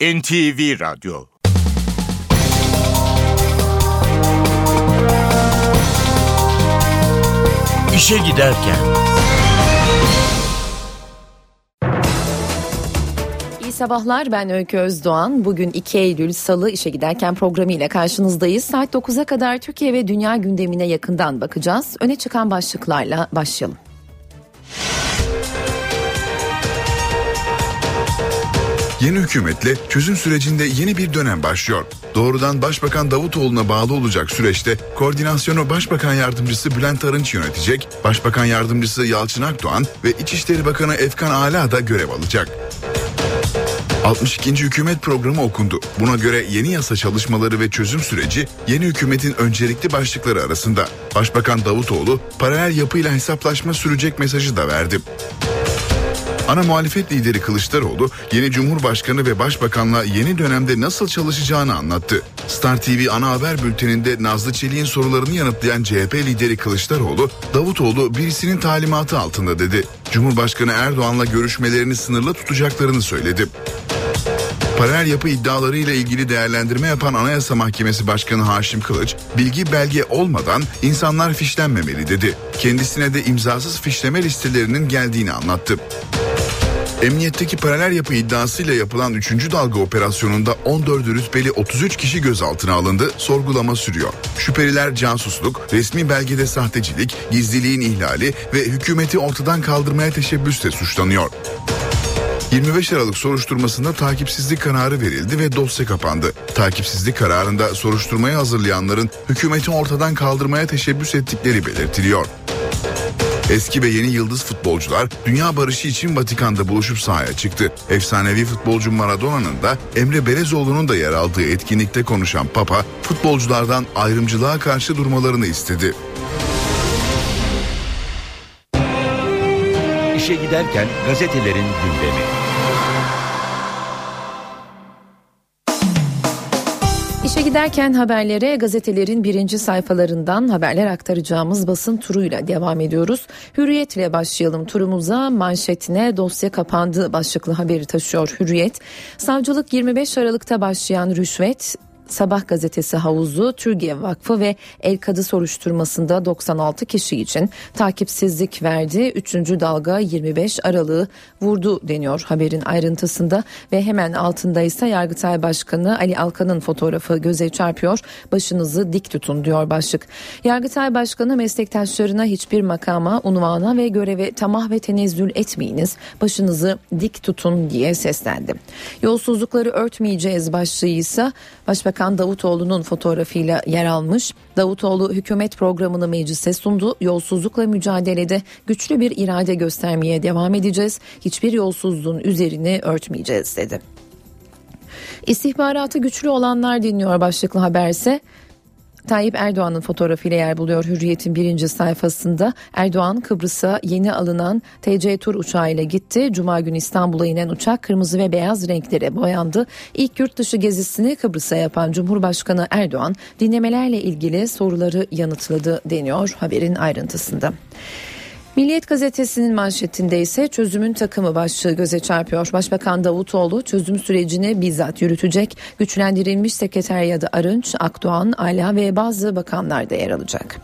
NTV Radyo İşe Giderken İyi sabahlar ben Öykü Özdoğan. Bugün 2 Eylül Salı işe giderken programıyla karşınızdayız. Saat 9'a kadar Türkiye ve dünya gündemine yakından bakacağız. Öne çıkan başlıklarla başlayalım. Yeni hükümetle çözüm sürecinde yeni bir dönem başlıyor. Doğrudan Başbakan Davutoğlu'na bağlı olacak süreçte koordinasyonu Başbakan Yardımcısı Bülent Arınç yönetecek, Başbakan Yardımcısı Yalçın Akdoğan ve İçişleri Bakanı Efkan Ala da görev alacak. 62. hükümet programı okundu. Buna göre yeni yasa çalışmaları ve çözüm süreci yeni hükümetin öncelikli başlıkları arasında. Başbakan Davutoğlu paralel yapıyla hesaplaşma sürecek mesajı da verdi. Ana muhalefet lideri Kılıçdaroğlu yeni Cumhurbaşkanı ve Başbakanla yeni dönemde nasıl çalışacağını anlattı. Star TV ana haber bülteninde Nazlı Çelik'in sorularını yanıtlayan CHP lideri Kılıçdaroğlu, Davutoğlu birisinin talimatı altında dedi. Cumhurbaşkanı Erdoğan'la görüşmelerini sınırlı tutacaklarını söyledi. Paralel yapı iddialarıyla ilgili değerlendirme yapan Anayasa Mahkemesi Başkanı Haşim Kılıç, bilgi belge olmadan insanlar fişlenmemeli dedi. Kendisine de imzasız fişleme listelerinin geldiğini anlattı. Emniyetteki paralel yapı iddiasıyla yapılan 3. dalga operasyonunda 14 rütbeli 33 kişi gözaltına alındı, sorgulama sürüyor. Şüpheliler casusluk, resmi belgede sahtecilik, gizliliğin ihlali ve hükümeti ortadan kaldırmaya teşebbüsle suçlanıyor. 25 Aralık soruşturmasında takipsizlik kararı verildi ve dosya kapandı. Takipsizlik kararında soruşturmayı hazırlayanların hükümeti ortadan kaldırmaya teşebbüs ettikleri belirtiliyor. Eski ve yeni yıldız futbolcular dünya barışı için Vatikan'da buluşup sahaya çıktı. Efsanevi futbolcu Maradona'nın da Emre Belezoğlu'nun da yer aldığı etkinlikte konuşan Papa futbolculardan ayrımcılığa karşı durmalarını istedi. İşe Giderken gazetelerin gündemi. İşe giderken haberlere gazetelerin birinci sayfalarından haberler aktaracağımız basın turuyla devam ediyoruz. Hürriyetle başlayalım turumuza. Manşetine dosya kapandı başlıklı haberi taşıyor Hürriyet. Savcılık 25 Aralık'ta başlayan rüşvet Sabah gazetesi havuzu, Türkiye Vakfı ve El Kadı soruşturmasında 96 kişi için takipsizlik verdi. Üçüncü dalga 25 Aralık'ı vurdu deniyor haberin ayrıntısında ve hemen altında ise Yargıtay Başkanı Ali Alkan'ın fotoğrafı göze çarpıyor. Başınızı dik tutun diyor başlık. Yargıtay Başkanı meslektaşlarına hiçbir makama, unvana ve göreve tamah ve tenezzül etmeyiniz. Başınızı dik tutun diye seslendi. Yolsuzlukları örtmeyeceğiz başlığı ise Başbakan Davutoğlu'nun fotoğrafıyla yer almış. Davutoğlu hükümet programını meclise sundu. Yolsuzlukla mücadelede güçlü bir irade göstermeye devam edeceğiz. Hiçbir yolsuzluğun üzerini örtmeyeceğiz dedi. İstihbaratı güçlü olanlar dinliyor başlıklı haberse. Tayyip Erdoğan'ın fotoğrafıyla yer buluyor Hürriyet'in birinci sayfasında. Erdoğan Kıbrıs'a yeni alınan TC Tur uçağıyla gitti. Cuma günü İstanbul'a inen uçak kırmızı ve beyaz renklere boyandı. İlk yurt dışı gezisini Kıbrıs'a yapan Cumhurbaşkanı Erdoğan dinlemelerle ilgili soruları yanıtladı deniyor haberin ayrıntısında. Milliyet gazetesinin manşetinde ise çözümün takımı başlığı göze çarpıyor. Başbakan Davutoğlu çözüm sürecini bizzat yürütecek. Güçlendirilmiş sekreteriyada Arınç, Akdoğan, Ala ve bazı bakanlar da yer alacak.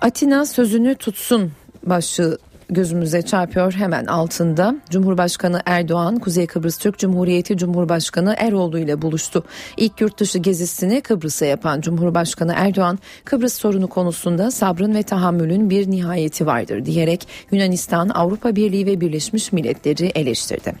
Atina sözünü tutsun başlığı gözümüze çarpıyor hemen altında. Cumhurbaşkanı Erdoğan Kuzey Kıbrıs Türk Cumhuriyeti Cumhurbaşkanı Eroğlu ile buluştu. İlk yurt dışı gezisini Kıbrıs'a yapan Cumhurbaşkanı Erdoğan Kıbrıs sorunu konusunda sabrın ve tahammülün bir nihayeti vardır diyerek Yunanistan, Avrupa Birliği ve Birleşmiş Milletleri eleştirdi.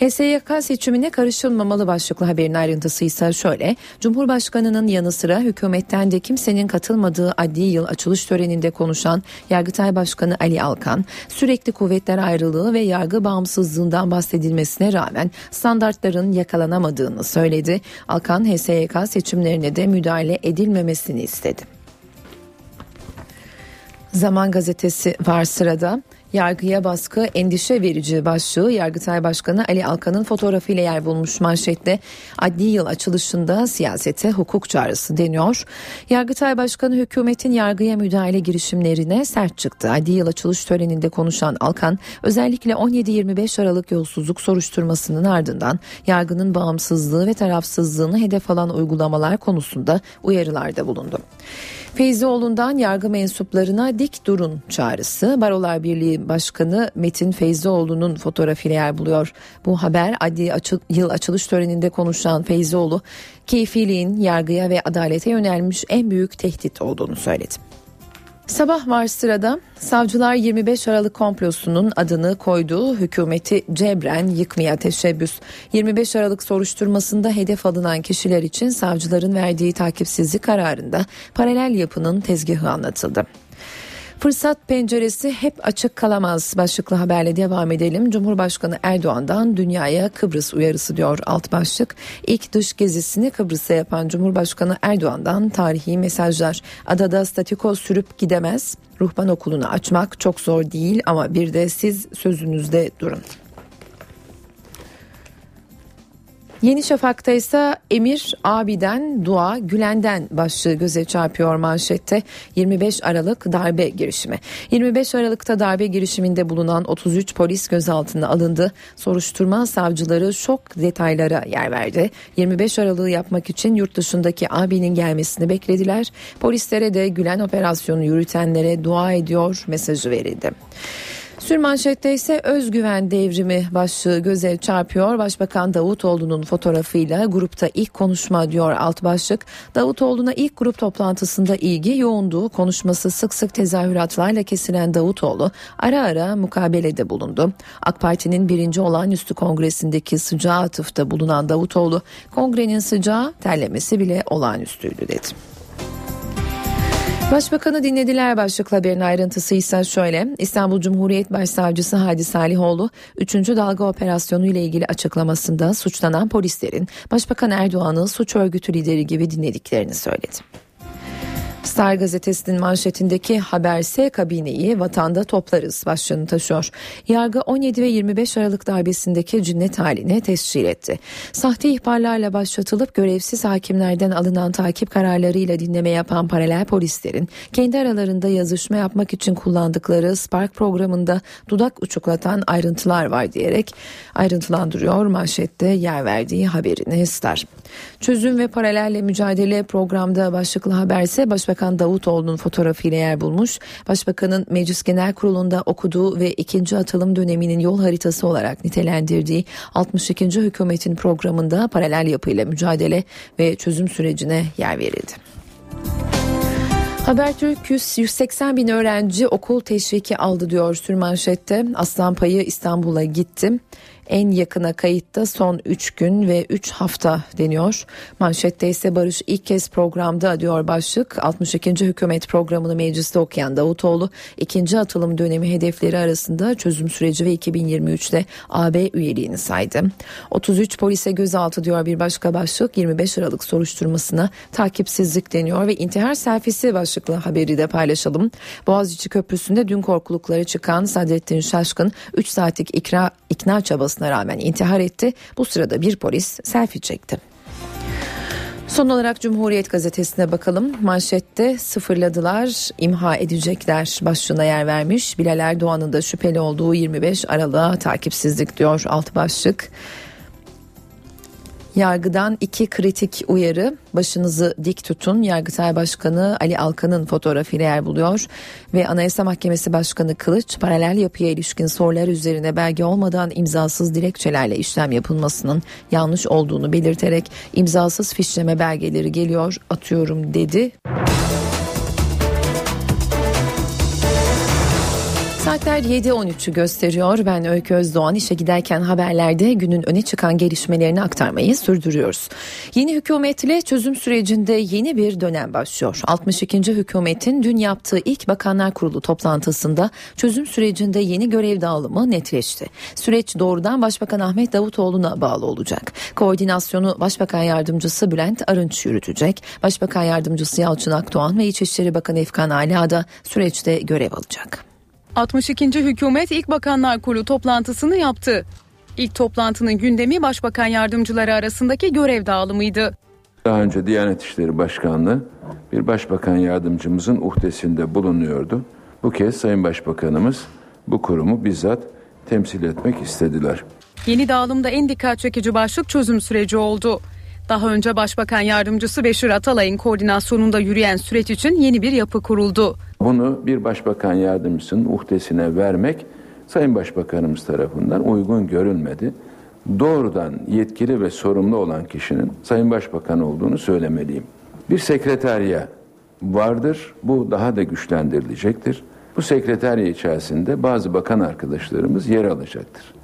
HSYK seçimine karışılmamalı başlıklı haberin ayrıntısı ise şöyle. Cumhurbaşkanının yanı sıra hükümetten de kimsenin katılmadığı adli yıl açılış töreninde konuşan Yargıtay Başkanı Ali Alkan, sürekli kuvvetler ayrılığı ve yargı bağımsızlığından bahsedilmesine rağmen standartların yakalanamadığını söyledi. Alkan HSYK seçimlerine de müdahale edilmemesini istedi. Zaman gazetesi var sırada. Yargıya baskı endişe verici başlığı Yargıtay Başkanı Ali Alkan'ın fotoğrafıyla yer bulmuş manşette adli yıl açılışında siyasete hukuk çağrısı deniyor. Yargıtay Başkanı hükümetin yargıya müdahale girişimlerine sert çıktı. Adli yıl açılış töreninde konuşan Alkan özellikle 17-25 Aralık yolsuzluk soruşturmasının ardından yargının bağımsızlığı ve tarafsızlığını hedef alan uygulamalar konusunda uyarılarda bulundu. Feyzioğlu'ndan yargı mensuplarına dik durun çağrısı. Barolar Birliği Başkanı Metin Feyzioğlu'nun fotoğrafıyla yer buluyor. Bu haber adli açı, yıl açılış töreninde konuşan Feyzioğlu, keyfiliğin yargıya ve adalete yönelmiş en büyük tehdit olduğunu söyledi. Sabah var sırada savcılar 25 Aralık komplosunun adını koyduğu hükümeti cebren yıkmaya teşebbüs. 25 Aralık soruşturmasında hedef alınan kişiler için savcıların verdiği takipsizlik kararında paralel yapının tezgahı anlatıldı. Fırsat penceresi hep açık kalamaz başlıklı haberle devam edelim. Cumhurbaşkanı Erdoğan'dan dünyaya Kıbrıs uyarısı diyor alt başlık. İlk dış gezisini Kıbrıs'a yapan Cumhurbaşkanı Erdoğan'dan tarihi mesajlar. Adada statiko sürüp gidemez. Ruhban okulunu açmak çok zor değil ama bir de siz sözünüzde durun. Yeni Şafak'ta ise Emir abiden dua Gülen'den başlığı göze çarpıyor manşette 25 Aralık darbe girişimi. 25 Aralık'ta darbe girişiminde bulunan 33 polis gözaltına alındı. Soruşturma savcıları şok detaylara yer verdi. 25 Aralık'ı yapmak için yurt dışındaki abinin gelmesini beklediler. Polislere de Gülen operasyonu yürütenlere dua ediyor mesajı verildi. Sürmanşette ise özgüven devrimi başlığı göze çarpıyor. Başbakan Davutoğlu'nun fotoğrafıyla grupta ilk konuşma diyor alt başlık. Davutoğlu'na ilk grup toplantısında ilgi yoğundu. Konuşması sık sık tezahüratlarla kesilen Davutoğlu ara ara mukabelede bulundu. AK Parti'nin birinci olağanüstü kongresindeki sıcağı atıfta bulunan Davutoğlu kongrenin sıcağı terlemesi bile olağanüstüydü dedi. Başbakanı dinlediler başlıklı haberin ayrıntısı ise şöyle. İstanbul Cumhuriyet Başsavcısı Hadi Salihoğlu 3. dalga operasyonu ile ilgili açıklamasında suçlanan polislerin Başbakan Erdoğan'ı suç örgütü lideri gibi dinlediklerini söyledi. Star gazetesinin manşetindeki haberse kabineyi vatanda toplarız başlığını taşıyor. Yargı 17 ve 25 Aralık darbesindeki cinnet haline tescil etti. Sahte ihbarlarla başlatılıp görevsiz hakimlerden alınan takip kararlarıyla dinleme yapan paralel polislerin kendi aralarında yazışma yapmak için kullandıkları Spark programında dudak uçuklatan ayrıntılar var diyerek ayrıntılandırıyor manşette yer verdiği haberini Star. Çözüm ve paralelle mücadele programda başlıklı haberse Başbakan Davutoğlu'nun fotoğrafıyla yer bulmuş. Başbakanın Meclis Genel Kurulu'nda okuduğu ve ikinci atılım döneminin yol haritası olarak nitelendirdiği 62. hükümetin programında paralel yapıyla mücadele ve çözüm sürecine yer verildi. Habertürk 180 bin öğrenci okul teşviki aldı diyor sürmanşette. Aslan payı İstanbul'a gitti en yakına kayıtta son 3 gün ve 3 hafta deniyor. Manşette ise Barış ilk kez programda diyor başlık. 62. hükümet programını mecliste okuyan Davutoğlu ikinci atılım dönemi hedefleri arasında çözüm süreci ve 2023'te AB üyeliğini saydı. 33 polise gözaltı diyor bir başka başlık 25 Aralık soruşturmasına takipsizlik deniyor ve intihar selfisi başlıklı haberi de paylaşalım. Boğaziçi Köprüsü'nde dün korkulukları çıkan Sadrettin Şaşkın 3 saatlik ikra, ikna çabası olmasına rağmen intihar etti. Bu sırada bir polis selfie çekti. Son olarak Cumhuriyet Gazetesi'ne bakalım. Manşette sıfırladılar, imha edecekler başlığına yer vermiş. Bilal Erdoğan'ın da şüpheli olduğu 25 Aralık'a takipsizlik diyor alt başlık. Yargıdan iki kritik uyarı başınızı dik tutun. Yargıtay Başkanı Ali Alkan'ın fotoğrafıyla yer buluyor ve Anayasa Mahkemesi Başkanı Kılıç paralel yapıya ilişkin sorular üzerine belge olmadan imzasız dilekçelerle işlem yapılmasının yanlış olduğunu belirterek imzasız fişleme belgeleri geliyor atıyorum dedi. Saatler 7.13'ü gösteriyor. Ben Öykü Özdoğan işe giderken haberlerde günün öne çıkan gelişmelerini aktarmayı sürdürüyoruz. Yeni hükümetle çözüm sürecinde yeni bir dönem başlıyor. 62. hükümetin dün yaptığı ilk Bakanlar Kurulu toplantısında çözüm sürecinde yeni görev dağılımı netleşti. Süreç doğrudan Başbakan Ahmet Davutoğlu'na bağlı olacak. Koordinasyonu Başbakan Yardımcısı Bülent Arınç yürütecek. Başbakan Yardımcısı Yalçın Akdoğan ve İçişleri Bakanı Efkan Ala da süreçte görev alacak. 62. hükümet İlk Bakanlar Kurulu toplantısını yaptı. İlk toplantının gündemi başbakan yardımcıları arasındaki görev dağılımıydı. Daha önce Diyanet İşleri Başkanlığı bir başbakan yardımcımızın uhdesinde bulunuyordu. Bu kez Sayın Başbakanımız bu kurumu bizzat temsil etmek istediler. Yeni dağılımda en dikkat çekici başlık çözüm süreci oldu. Daha önce Başbakan Yardımcısı Beşir Atalay'ın koordinasyonunda yürüyen süreç için yeni bir yapı kuruldu. Bunu bir başbakan yardımcısının uhdesine vermek Sayın Başbakanımız tarafından uygun görülmedi. Doğrudan yetkili ve sorumlu olan kişinin Sayın Başbakan olduğunu söylemeliyim. Bir sekreterya vardır. Bu daha da güçlendirilecektir. Bu sekreterya içerisinde bazı bakan arkadaşlarımız yer alacaktır.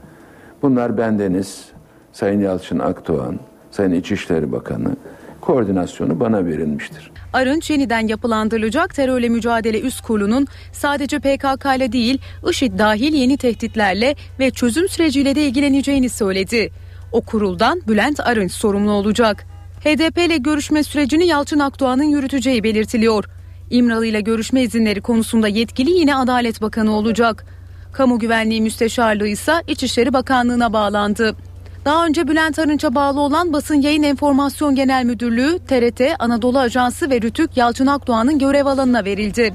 Bunlar bendeniz, Sayın Yalçın Akdoğan, Sayın İçişleri Bakanı koordinasyonu bana verilmiştir. Arınç yeniden yapılandırılacak terörle mücadele üst kurulunun sadece PKK ile değil IŞİD dahil yeni tehditlerle ve çözüm süreciyle de ilgileneceğini söyledi. O kuruldan Bülent Arınç sorumlu olacak. HDP ile görüşme sürecini Yalçın Akdoğan'ın yürüteceği belirtiliyor. İmralı ile görüşme izinleri konusunda yetkili yine Adalet Bakanı olacak. Kamu Güvenliği Müsteşarlığı ise İçişleri Bakanlığı'na bağlandı. Daha önce Bülent Arınç'a bağlı olan Basın Yayın Enformasyon Genel Müdürlüğü, TRT, Anadolu Ajansı ve Rütük Yalçın Akdoğan'ın görev alanına verildi.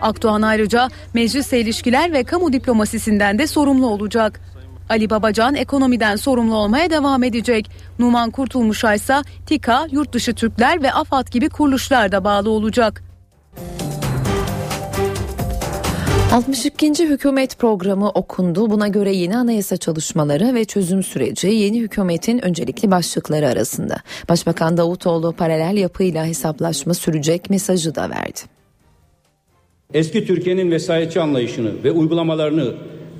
Akdoğan ayrıca meclisle ilişkiler ve kamu diplomasisinden de sorumlu olacak. Ali Babacan ekonomiden sorumlu olmaya devam edecek. Numan Kurtulmuş'a ise TİKA, Yurtdışı Türkler ve AFAD gibi kuruluşlar da bağlı olacak. 62. hükümet programı okundu. Buna göre yeni anayasa çalışmaları ve çözüm süreci yeni hükümetin öncelikli başlıkları arasında. Başbakan Davutoğlu paralel yapıyla hesaplaşma sürecek mesajı da verdi. Eski Türkiye'nin vesayetçi anlayışını ve uygulamalarını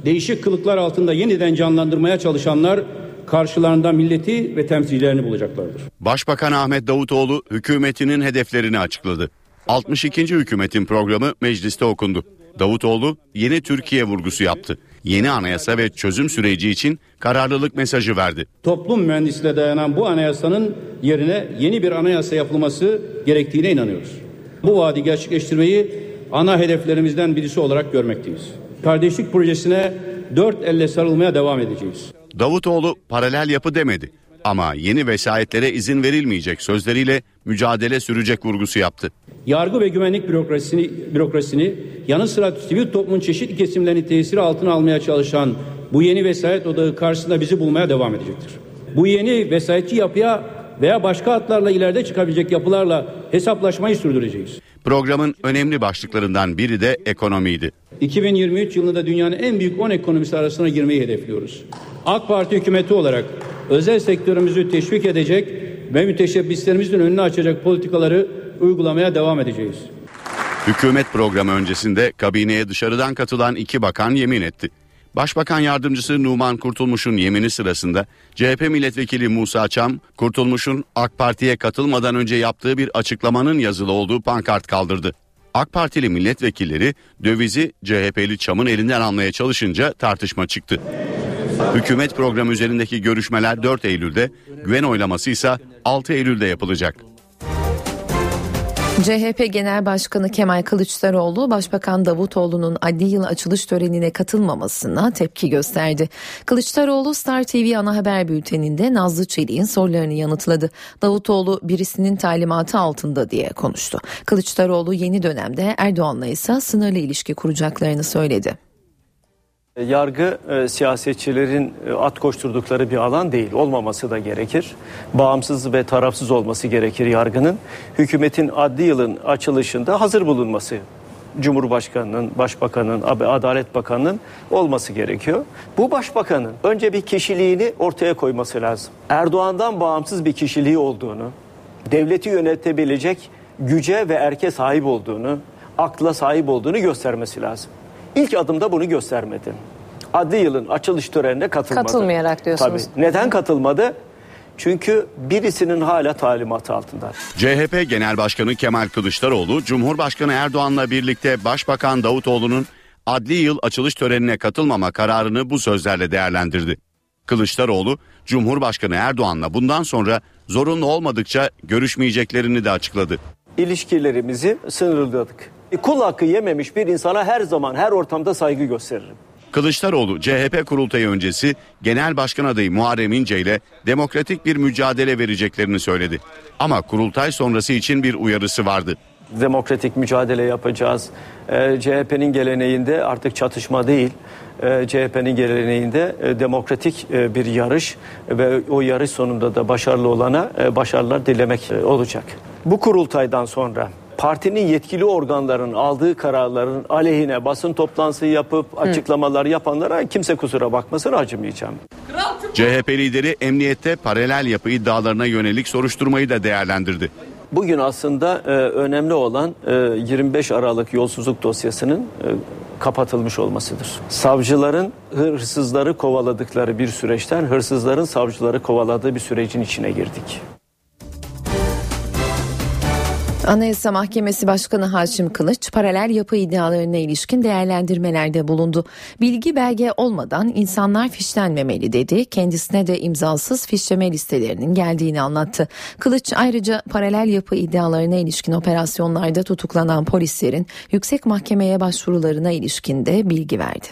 değişik kılıklar altında yeniden canlandırmaya çalışanlar karşılarında milleti ve temsilcilerini bulacaklardır. Başbakan Ahmet Davutoğlu hükümetinin hedeflerini açıkladı. 62. hükümetin programı mecliste okundu. Davutoğlu yeni Türkiye vurgusu yaptı. Yeni anayasa ve çözüm süreci için kararlılık mesajı verdi. Toplum mühendisliğe dayanan bu anayasanın yerine yeni bir anayasa yapılması gerektiğine inanıyoruz. Bu vaadi gerçekleştirmeyi ana hedeflerimizden birisi olarak görmekteyiz. Kardeşlik projesine dört elle sarılmaya devam edeceğiz. Davutoğlu paralel yapı demedi ama yeni vesayetlere izin verilmeyecek sözleriyle mücadele sürecek vurgusu yaptı. Yargı ve güvenlik bürokrasisini, bürokrasisini yanı sıra sivil toplumun çeşitli kesimlerini tesiri altına almaya çalışan bu yeni vesayet odağı karşısında bizi bulmaya devam edecektir. Bu yeni vesayetçi yapıya veya başka hatlarla ileride çıkabilecek yapılarla hesaplaşmayı sürdüreceğiz. Programın önemli başlıklarından biri de ekonomiydi. 2023 yılında dünyanın en büyük 10 ekonomisi arasına girmeyi hedefliyoruz. AK Parti hükümeti olarak özel sektörümüzü teşvik edecek ve müteşebbislerimizin önünü açacak politikaları uygulamaya devam edeceğiz. Hükümet programı öncesinde kabineye dışarıdan katılan iki bakan yemin etti. Başbakan yardımcısı Numan Kurtulmuş'un yemini sırasında CHP milletvekili Musa Çam, Kurtulmuş'un AK Parti'ye katılmadan önce yaptığı bir açıklamanın yazılı olduğu pankart kaldırdı. AK Partili milletvekilleri dövizi CHP'li Çam'ın elinden almaya çalışınca tartışma çıktı. Hükümet programı üzerindeki görüşmeler 4 Eylül'de, güven oylaması ise 6 Eylül'de yapılacak. CHP Genel Başkanı Kemal Kılıçdaroğlu, Başbakan Davutoğlu'nun adli yıl açılış törenine katılmamasına tepki gösterdi. Kılıçdaroğlu Star TV ana haber bülteninde Nazlı Çelik'in sorularını yanıtladı. Davutoğlu birisinin talimatı altında diye konuştu. Kılıçdaroğlu yeni dönemde Erdoğan'la ise sınırlı ilişki kuracaklarını söyledi. Yargı e, siyasetçilerin e, at koşturdukları bir alan değil. Olmaması da gerekir. Bağımsız ve tarafsız olması gerekir yargının. Hükümetin adli yılın açılışında hazır bulunması Cumhurbaşkanının, Başbakanın, Adalet Bakanı'nın olması gerekiyor. Bu başbakanın önce bir kişiliğini ortaya koyması lazım. Erdoğan'dan bağımsız bir kişiliği olduğunu, devleti yönetebilecek güce ve erke sahip olduğunu, akla sahip olduğunu göstermesi lazım. İlk adımda bunu göstermedi. Adli yılın açılış törenine katılmadı. Katılmayarak diyorsunuz. Tabii. Neden katılmadı? Çünkü birisinin hala talimatı altında. CHP Genel Başkanı Kemal Kılıçdaroğlu, Cumhurbaşkanı Erdoğan'la birlikte Başbakan Davutoğlu'nun adli yıl açılış törenine katılmama kararını bu sözlerle değerlendirdi. Kılıçdaroğlu, Cumhurbaşkanı Erdoğan'la bundan sonra zorunlu olmadıkça görüşmeyeceklerini de açıkladı. İlişkilerimizi sınırladık. Kul hakkı yememiş bir insana her zaman her ortamda saygı gösteririm. Kılıçdaroğlu CHP kurultayı öncesi Genel Başkan adayı Muharrem İnce ile demokratik bir mücadele vereceklerini söyledi. Ama kurultay sonrası için bir uyarısı vardı. Demokratik mücadele yapacağız. Ee, CHP'nin geleneğinde artık çatışma değil. Ee, CHP'nin geleneğinde e, demokratik e, bir yarış ve o yarış sonunda da başarılı olana e, başarılar dilemek e, olacak. Bu kurultaydan sonra partinin yetkili organların aldığı kararların aleyhine basın toplantısı yapıp açıklamalar yapanlara kimse kusura bakmasın acımayacağım. CHP lideri emniyette paralel yapı iddialarına yönelik soruşturmayı da değerlendirdi. Bugün aslında e, önemli olan e, 25 Aralık yolsuzluk dosyasının e, kapatılmış olmasıdır. Savcıların hırsızları kovaladıkları bir süreçten hırsızların savcıları kovaladığı bir sürecin içine girdik. Anayasa Mahkemesi Başkanı Haşim Kılıç paralel yapı iddialarına ilişkin değerlendirmelerde bulundu. Bilgi belge olmadan insanlar fişlenmemeli dedi. Kendisine de imzasız fişleme listelerinin geldiğini anlattı. Kılıç ayrıca paralel yapı iddialarına ilişkin operasyonlarda tutuklanan polislerin yüksek mahkemeye başvurularına ilişkin de bilgi verdi.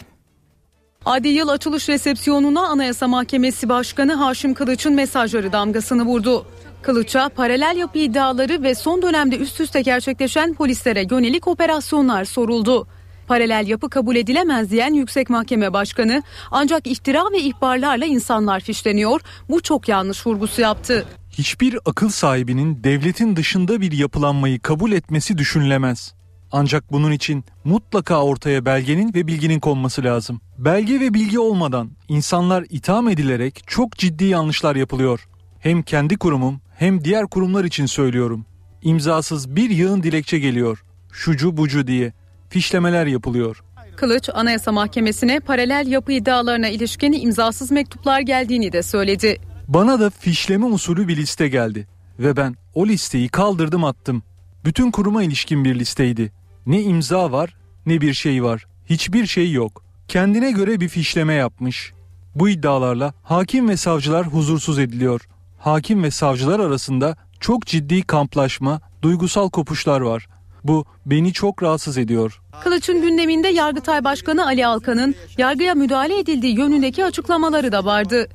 Adi yıl açılış resepsiyonuna Anayasa Mahkemesi Başkanı Haşim Kılıç'ın mesajları damgasını vurdu. Kılıç'a paralel yapı iddiaları ve son dönemde üst üste gerçekleşen polislere yönelik operasyonlar soruldu. Paralel yapı kabul edilemez diyen Yüksek Mahkeme Başkanı ancak iftira ve ihbarlarla insanlar fişleniyor. Bu çok yanlış vurgusu yaptı. Hiçbir akıl sahibinin devletin dışında bir yapılanmayı kabul etmesi düşünülemez. Ancak bunun için mutlaka ortaya belgenin ve bilginin konması lazım. Belge ve bilgi olmadan insanlar itham edilerek çok ciddi yanlışlar yapılıyor. Hem kendi kurumum hem diğer kurumlar için söylüyorum. İmzasız bir yığın dilekçe geliyor. Şucu bucu diye. Fişlemeler yapılıyor. Kılıç Anayasa Mahkemesi'ne paralel yapı iddialarına ilişkin imzasız mektuplar geldiğini de söyledi. Bana da fişleme usulü bir liste geldi ve ben o listeyi kaldırdım attım. Bütün kuruma ilişkin bir listeydi. Ne imza var ne bir şey var. Hiçbir şey yok. Kendine göre bir fişleme yapmış. Bu iddialarla hakim ve savcılar huzursuz ediliyor. Hakim ve savcılar arasında çok ciddi kamplaşma, duygusal kopuşlar var. Bu beni çok rahatsız ediyor. Kılıç'ın gündeminde Yargıtay Başkanı Ali Alkan'ın yargıya müdahale edildiği yönündeki açıklamaları da vardı.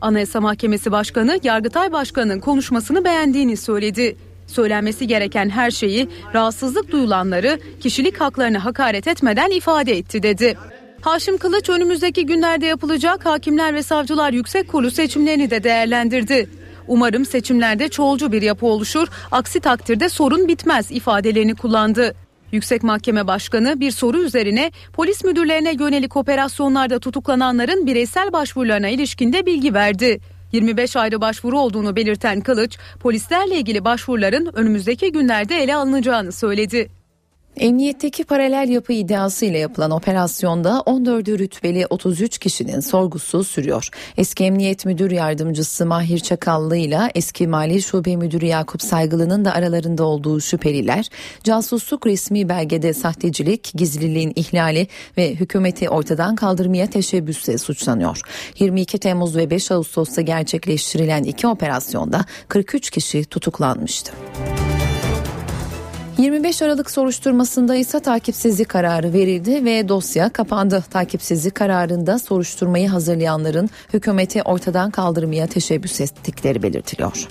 Anayasa Mahkemesi Başkanı Yargıtay Başkanı'nın konuşmasını beğendiğini söyledi. Söylenmesi gereken her şeyi, rahatsızlık duyulanları, kişilik haklarını hakaret etmeden ifade etti dedi. Haşim Kılıç önümüzdeki günlerde yapılacak Hakimler ve Savcılar Yüksek Kurulu seçimlerini de değerlendirdi. Umarım seçimlerde çoğulcu bir yapı oluşur, aksi takdirde sorun bitmez ifadelerini kullandı. Yüksek Mahkeme Başkanı bir soru üzerine polis müdürlerine yönelik operasyonlarda tutuklananların bireysel başvurularına ilişkinde bilgi verdi. 25 ayrı başvuru olduğunu belirten Kılıç, polislerle ilgili başvuruların önümüzdeki günlerde ele alınacağını söyledi. Emniyetteki paralel yapı iddiasıyla yapılan operasyonda 14 rütbeli 33 kişinin sorgusu sürüyor. Eski Emniyet Müdür Yardımcısı Mahir Çakallı ile eski Mali Şube Müdürü Yakup Saygılı'nın da aralarında olduğu şüpheliler casusluk resmi belgede sahtecilik, gizliliğin ihlali ve hükümeti ortadan kaldırmaya teşebbüsle suçlanıyor. 22 Temmuz ve 5 Ağustos'ta gerçekleştirilen iki operasyonda 43 kişi tutuklanmıştı. 25 Aralık soruşturmasında ise takipsizlik kararı verildi ve dosya kapandı. Takipsizlik kararında soruşturmayı hazırlayanların hükümeti ortadan kaldırmaya teşebbüs ettikleri belirtiliyor.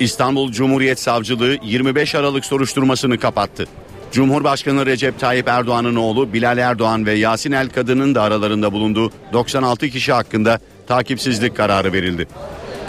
İstanbul Cumhuriyet Savcılığı 25 Aralık soruşturmasını kapattı. Cumhurbaşkanı Recep Tayyip Erdoğan'ın oğlu Bilal Erdoğan ve Yasin El Kadın'ın da aralarında bulunduğu 96 kişi hakkında takipsizlik kararı verildi.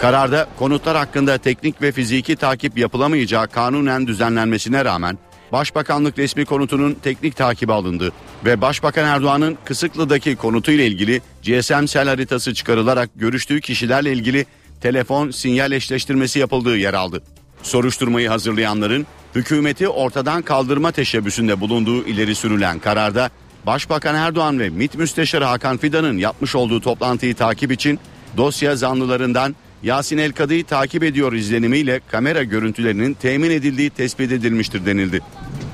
Kararda konutlar hakkında teknik ve fiziki takip yapılamayacağı kanunen düzenlenmesine rağmen Başbakanlık resmi konutunun teknik takibi alındı ve Başbakan Erdoğan'ın Kısıklı'daki konutu ile ilgili GSM sel haritası çıkarılarak görüştüğü kişilerle ilgili telefon sinyal eşleştirmesi yapıldığı yer aldı. Soruşturmayı hazırlayanların hükümeti ortadan kaldırma teşebbüsünde bulunduğu ileri sürülen kararda Başbakan Erdoğan ve MİT Müsteşarı Hakan Fidan'ın yapmış olduğu toplantıyı takip için dosya zanlılarından Yasin El Kadı'yı takip ediyor izlenimiyle kamera görüntülerinin temin edildiği tespit edilmiştir denildi.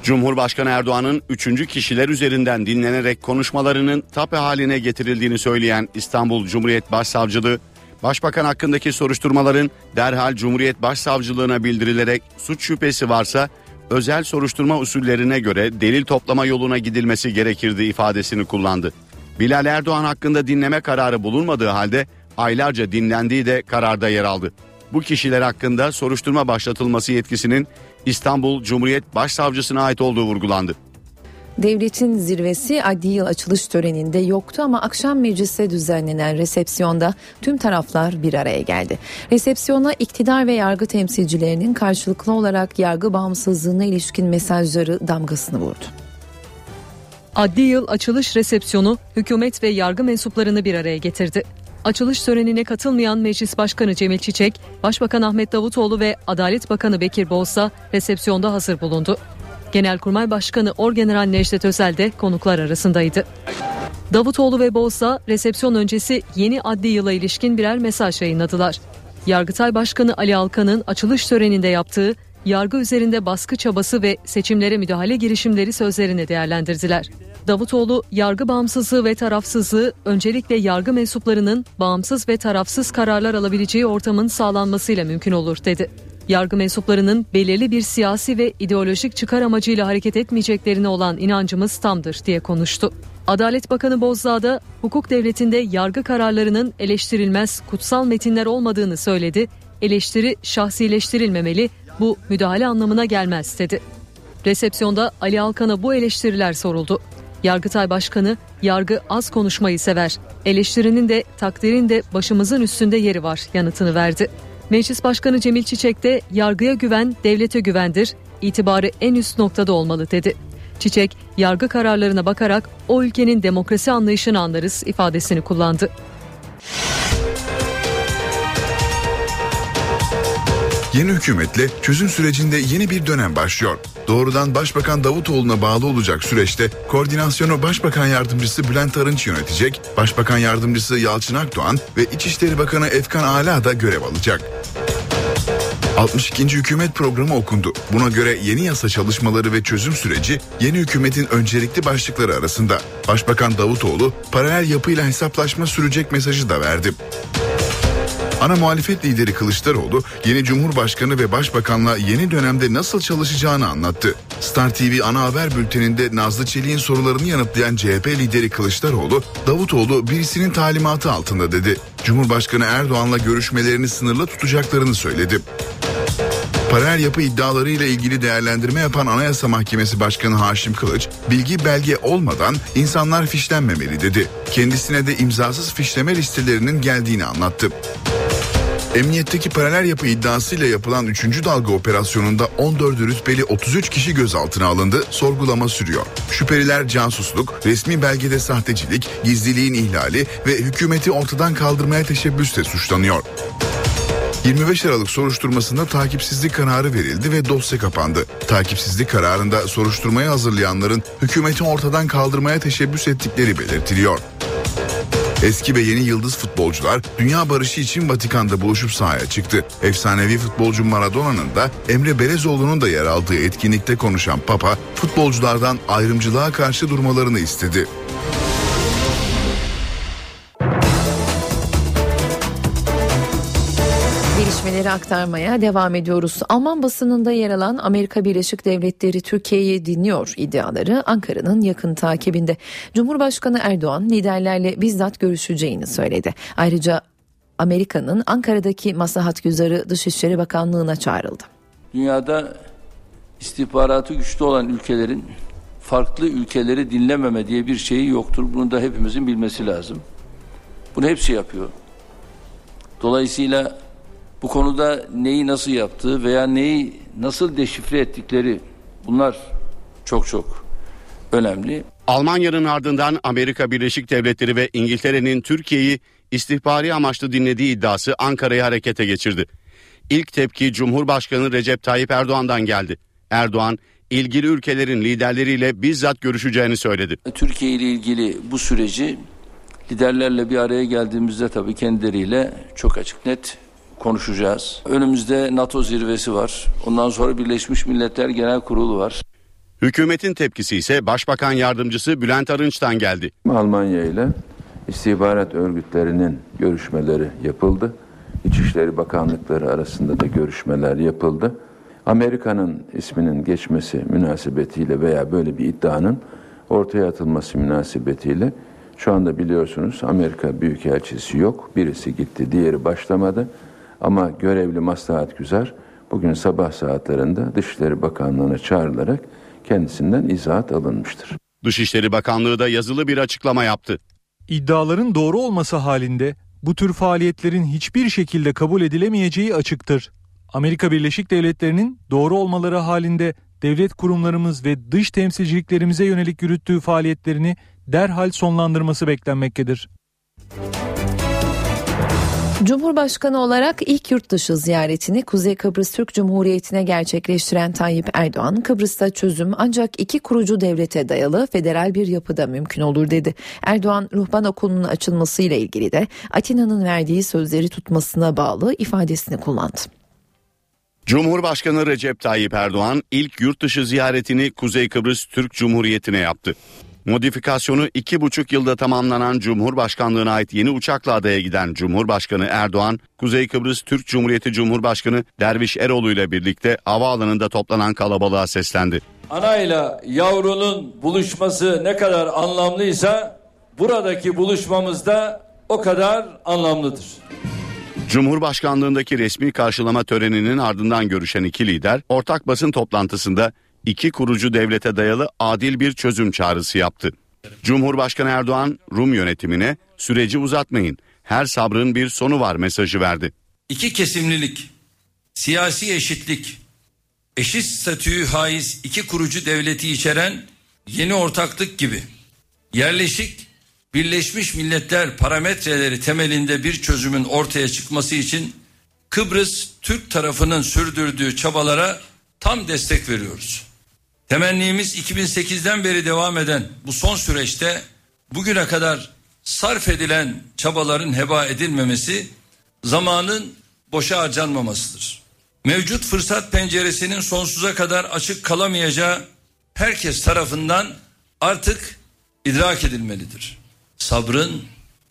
Cumhurbaşkanı Erdoğan'ın üçüncü kişiler üzerinden dinlenerek konuşmalarının tape haline getirildiğini söyleyen İstanbul Cumhuriyet Başsavcılığı, Başbakan hakkındaki soruşturmaların derhal Cumhuriyet Başsavcılığına bildirilerek suç şüphesi varsa özel soruşturma usullerine göre delil toplama yoluna gidilmesi gerekirdi ifadesini kullandı. Bilal Erdoğan hakkında dinleme kararı bulunmadığı halde aylarca dinlendiği de kararda yer aldı. Bu kişiler hakkında soruşturma başlatılması yetkisinin İstanbul Cumhuriyet Başsavcısına ait olduğu vurgulandı. Devletin zirvesi adli yıl açılış töreninde yoktu ama akşam mecliste düzenlenen resepsiyonda tüm taraflar bir araya geldi. Resepsiyona iktidar ve yargı temsilcilerinin karşılıklı olarak yargı bağımsızlığına ilişkin mesajları damgasını vurdu. Adli yıl açılış resepsiyonu hükümet ve yargı mensuplarını bir araya getirdi. Açılış törenine katılmayan Meclis Başkanı Cemil Çiçek, Başbakan Ahmet Davutoğlu ve Adalet Bakanı Bekir Boğsa resepsiyonda hazır bulundu. Genelkurmay Başkanı Orgeneral Necdet Özel de konuklar arasındaydı. Davutoğlu ve Boğsa resepsiyon öncesi yeni adli yıla ilişkin birer mesaj yayınladılar. Yargıtay Başkanı Ali Alkan'ın açılış töreninde yaptığı yargı üzerinde baskı çabası ve seçimlere müdahale girişimleri sözlerini değerlendirdiler. Davutoğlu yargı bağımsızlığı ve tarafsızlığı öncelikle yargı mensuplarının bağımsız ve tarafsız kararlar alabileceği ortamın sağlanmasıyla mümkün olur dedi. Yargı mensuplarının belirli bir siyasi ve ideolojik çıkar amacıyla hareket etmeyeceklerine olan inancımız tamdır diye konuştu. Adalet Bakanı Bozdağ da hukuk devletinde yargı kararlarının eleştirilmez kutsal metinler olmadığını söyledi. Eleştiri şahsileştirilmemeli, bu müdahale anlamına gelmez dedi. Resepsiyonda Ali Alkan'a bu eleştiriler soruldu. Yargıtay Başkanı yargı az konuşmayı sever. Eleştirinin de takdirin de başımızın üstünde yeri var yanıtını verdi. Meclis Başkanı Cemil Çiçek de yargıya güven devlete güvendir. İtibarı en üst noktada olmalı dedi. Çiçek yargı kararlarına bakarak o ülkenin demokrasi anlayışını anlarız ifadesini kullandı. Yeni hükümetle çözüm sürecinde yeni bir dönem başlıyor. Doğrudan Başbakan Davutoğlu'na bağlı olacak süreçte koordinasyonu Başbakan Yardımcısı Bülent Arınç yönetecek, Başbakan Yardımcısı Yalçın Akdoğan ve İçişleri Bakanı Efkan Ala da görev alacak. 62. hükümet programı okundu. Buna göre yeni yasa çalışmaları ve çözüm süreci yeni hükümetin öncelikli başlıkları arasında. Başbakan Davutoğlu paralel yapıyla hesaplaşma sürecek mesajı da verdi. Ana muhalefet lideri Kılıçdaroğlu yeni Cumhurbaşkanı ve Başbakanla yeni dönemde nasıl çalışacağını anlattı. Star TV ana haber bülteninde Nazlı Çelik'in sorularını yanıtlayan CHP lideri Kılıçdaroğlu, Davutoğlu birisinin talimatı altında dedi. Cumhurbaşkanı Erdoğan'la görüşmelerini sınırlı tutacaklarını söyledi. Paralel yapı iddialarıyla ilgili değerlendirme yapan Anayasa Mahkemesi Başkanı Haşim Kılıç, bilgi belge olmadan insanlar fişlenmemeli dedi. Kendisine de imzasız fişleme listelerinin geldiğini anlattı. Emniyetteki paralel yapı iddiasıyla yapılan 3. dalga operasyonunda 14 rütbeli 33 kişi gözaltına alındı, sorgulama sürüyor. Şüpheliler casusluk, resmi belgede sahtecilik, gizliliğin ihlali ve hükümeti ortadan kaldırmaya teşebbüsle suçlanıyor. 25 Aralık soruşturmasında takipsizlik kararı verildi ve dosya kapandı. Takipsizlik kararında soruşturmayı hazırlayanların hükümeti ortadan kaldırmaya teşebbüs ettikleri belirtiliyor. Eski ve yeni yıldız futbolcular dünya barışı için Vatikan'da buluşup sahaya çıktı. Efsanevi futbolcu Maradona'nın da Emre Belezoğlu'nun da yer aldığı etkinlikte konuşan Papa futbolculardan ayrımcılığa karşı durmalarını istedi. Gelişmeleri aktarmaya devam ediyoruz. Alman basınında yer alan Amerika Birleşik Devletleri Türkiye'yi dinliyor iddiaları Ankara'nın yakın takibinde. Cumhurbaşkanı Erdoğan liderlerle bizzat görüşeceğini söyledi. Ayrıca Amerika'nın Ankara'daki maslahat güzarı Dışişleri Bakanlığı'na çağrıldı. Dünyada istihbaratı güçlü olan ülkelerin farklı ülkeleri dinlememe diye bir şeyi yoktur. Bunu da hepimizin bilmesi lazım. Bunu hepsi yapıyor. Dolayısıyla bu konuda neyi nasıl yaptığı veya neyi nasıl deşifre ettikleri bunlar çok çok önemli. Almanya'nın ardından Amerika Birleşik Devletleri ve İngiltere'nin Türkiye'yi istihbari amaçlı dinlediği iddiası Ankara'yı harekete geçirdi. İlk tepki Cumhurbaşkanı Recep Tayyip Erdoğan'dan geldi. Erdoğan ilgili ülkelerin liderleriyle bizzat görüşeceğini söyledi. Türkiye ile ilgili bu süreci liderlerle bir araya geldiğimizde tabii kendileriyle çok açık net konuşacağız. Önümüzde NATO zirvesi var. Ondan sonra Birleşmiş Milletler Genel Kurulu var. Hükümetin tepkisi ise Başbakan Yardımcısı Bülent Arınç'tan geldi. Almanya ile istihbarat örgütlerinin görüşmeleri yapıldı. İçişleri Bakanlıkları arasında da görüşmeler yapıldı. Amerika'nın isminin geçmesi münasebetiyle veya böyle bir iddianın ortaya atılması münasebetiyle şu anda biliyorsunuz Amerika Büyükelçisi yok. Birisi gitti, diğeri başlamadı. Ama görevli Maslahat Güzer bugün sabah saatlerinde Dışişleri Bakanlığı'na çağrılarak kendisinden izahat alınmıştır. Dışişleri Bakanlığı da yazılı bir açıklama yaptı. İddiaların doğru olması halinde bu tür faaliyetlerin hiçbir şekilde kabul edilemeyeceği açıktır. Amerika Birleşik Devletleri'nin doğru olmaları halinde devlet kurumlarımız ve dış temsilciliklerimize yönelik yürüttüğü faaliyetlerini derhal sonlandırması beklenmektedir. Cumhurbaşkanı olarak ilk yurt dışı ziyaretini Kuzey Kıbrıs Türk Cumhuriyeti'ne gerçekleştiren Tayyip Erdoğan, Kıbrıs'ta çözüm ancak iki kurucu devlete dayalı federal bir yapıda mümkün olur dedi. Erdoğan, ruhban okulunun açılmasıyla ilgili de Atina'nın verdiği sözleri tutmasına bağlı ifadesini kullandı. Cumhurbaşkanı Recep Tayyip Erdoğan ilk yurt dışı ziyaretini Kuzey Kıbrıs Türk Cumhuriyeti'ne yaptı. Modifikasyonu iki buçuk yılda tamamlanan Cumhurbaşkanlığına ait yeni uçakla adaya giden Cumhurbaşkanı Erdoğan, Kuzey Kıbrıs Türk Cumhuriyeti Cumhurbaşkanı Derviş Eroğlu ile birlikte havaalanında toplanan kalabalığa seslendi. Anayla yavrunun buluşması ne kadar anlamlıysa buradaki buluşmamız da o kadar anlamlıdır. Cumhurbaşkanlığındaki resmi karşılama töreninin ardından görüşen iki lider ortak basın toplantısında iki kurucu devlete dayalı adil bir çözüm çağrısı yaptı. Cumhurbaşkanı Erdoğan Rum yönetimine süreci uzatmayın her sabrın bir sonu var mesajı verdi. İki kesimlilik, siyasi eşitlik, eşit statüyü haiz iki kurucu devleti içeren yeni ortaklık gibi yerleşik Birleşmiş Milletler parametreleri temelinde bir çözümün ortaya çıkması için Kıbrıs Türk tarafının sürdürdüğü çabalara tam destek veriyoruz. Temennimiz 2008'den beri devam eden bu son süreçte bugüne kadar sarf edilen çabaların heba edilmemesi, zamanın boşa harcanmamasıdır. Mevcut fırsat penceresinin sonsuza kadar açık kalamayacağı herkes tarafından artık idrak edilmelidir. Sabrın,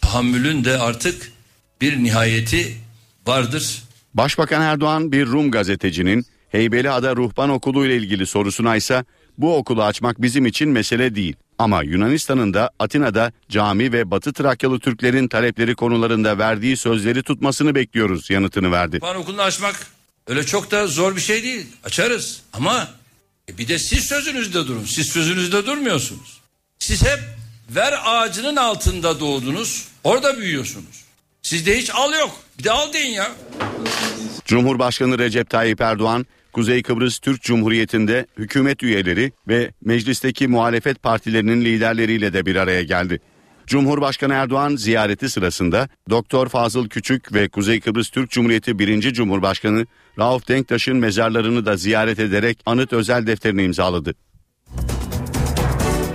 tahammülün de artık bir nihayeti vardır. Başbakan Erdoğan bir Rum gazetecinin Heybeliada Ruhban Okulu ile ilgili sorusuna ise bu okulu açmak bizim için mesele değil. Ama Yunanistan'ın da Atina'da cami ve Batı Trakyalı Türklerin talepleri konularında verdiği sözleri tutmasını bekliyoruz yanıtını verdi. Ruhban Okulu'nu açmak öyle çok da zor bir şey değil. Açarız ama e bir de siz sözünüzde durun. Siz sözünüzde durmuyorsunuz. Siz hep ver ağacının altında doğdunuz. Orada büyüyorsunuz. Sizde hiç al yok. Bir de al deyin ya. Cumhurbaşkanı Recep Tayyip Erdoğan, Kuzey Kıbrıs Türk Cumhuriyeti'nde hükümet üyeleri ve meclisteki muhalefet partilerinin liderleriyle de bir araya geldi. Cumhurbaşkanı Erdoğan ziyareti sırasında Doktor Fazıl Küçük ve Kuzey Kıbrıs Türk Cumhuriyeti 1. Cumhurbaşkanı Rauf Denktaş'ın mezarlarını da ziyaret ederek anıt özel defterini imzaladı.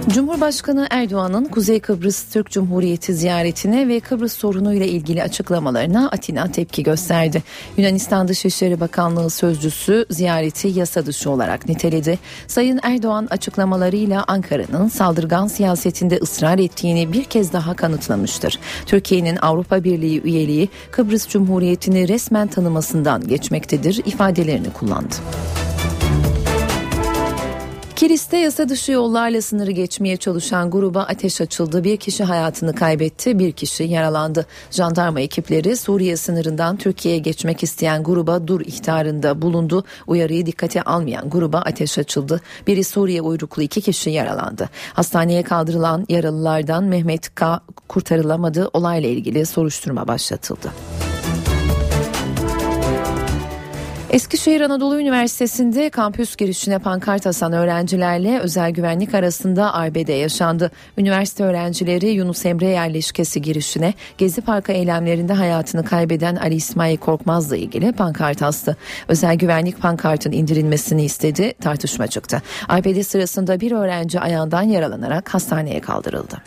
Cumhurbaşkanı Erdoğan'ın Kuzey Kıbrıs Türk Cumhuriyeti ziyaretine ve Kıbrıs sorunuyla ilgili açıklamalarına Atina tepki gösterdi. Yunanistan Dışişleri Bakanlığı sözcüsü ziyareti yasa dışı olarak niteledi. Sayın Erdoğan açıklamalarıyla Ankara'nın saldırgan siyasetinde ısrar ettiğini bir kez daha kanıtlamıştır. Türkiye'nin Avrupa Birliği üyeliği Kıbrıs Cumhuriyeti'ni resmen tanımasından geçmektedir ifadelerini kullandı. Kilis'te yasa dışı yollarla sınırı geçmeye çalışan gruba ateş açıldı. Bir kişi hayatını kaybetti, bir kişi yaralandı. Jandarma ekipleri Suriye sınırından Türkiye'ye geçmek isteyen gruba dur ihtarında bulundu. Uyarıyı dikkate almayan gruba ateş açıldı. Biri Suriye uyruklu iki kişi yaralandı. Hastaneye kaldırılan yaralılardan Mehmet K. kurtarılamadı. Olayla ilgili soruşturma başlatıldı. Eskişehir Anadolu Üniversitesi'nde kampüs girişine pankart asan öğrencilerle özel güvenlik arasında arbede yaşandı. Üniversite öğrencileri Yunus Emre yerleşkesi girişine Gezi Parkı eylemlerinde hayatını kaybeden Ali İsmail Korkmaz'la ilgili pankart astı. Özel güvenlik pankartın indirilmesini istedi, tartışma çıktı. Arbede sırasında bir öğrenci ayağından yaralanarak hastaneye kaldırıldı.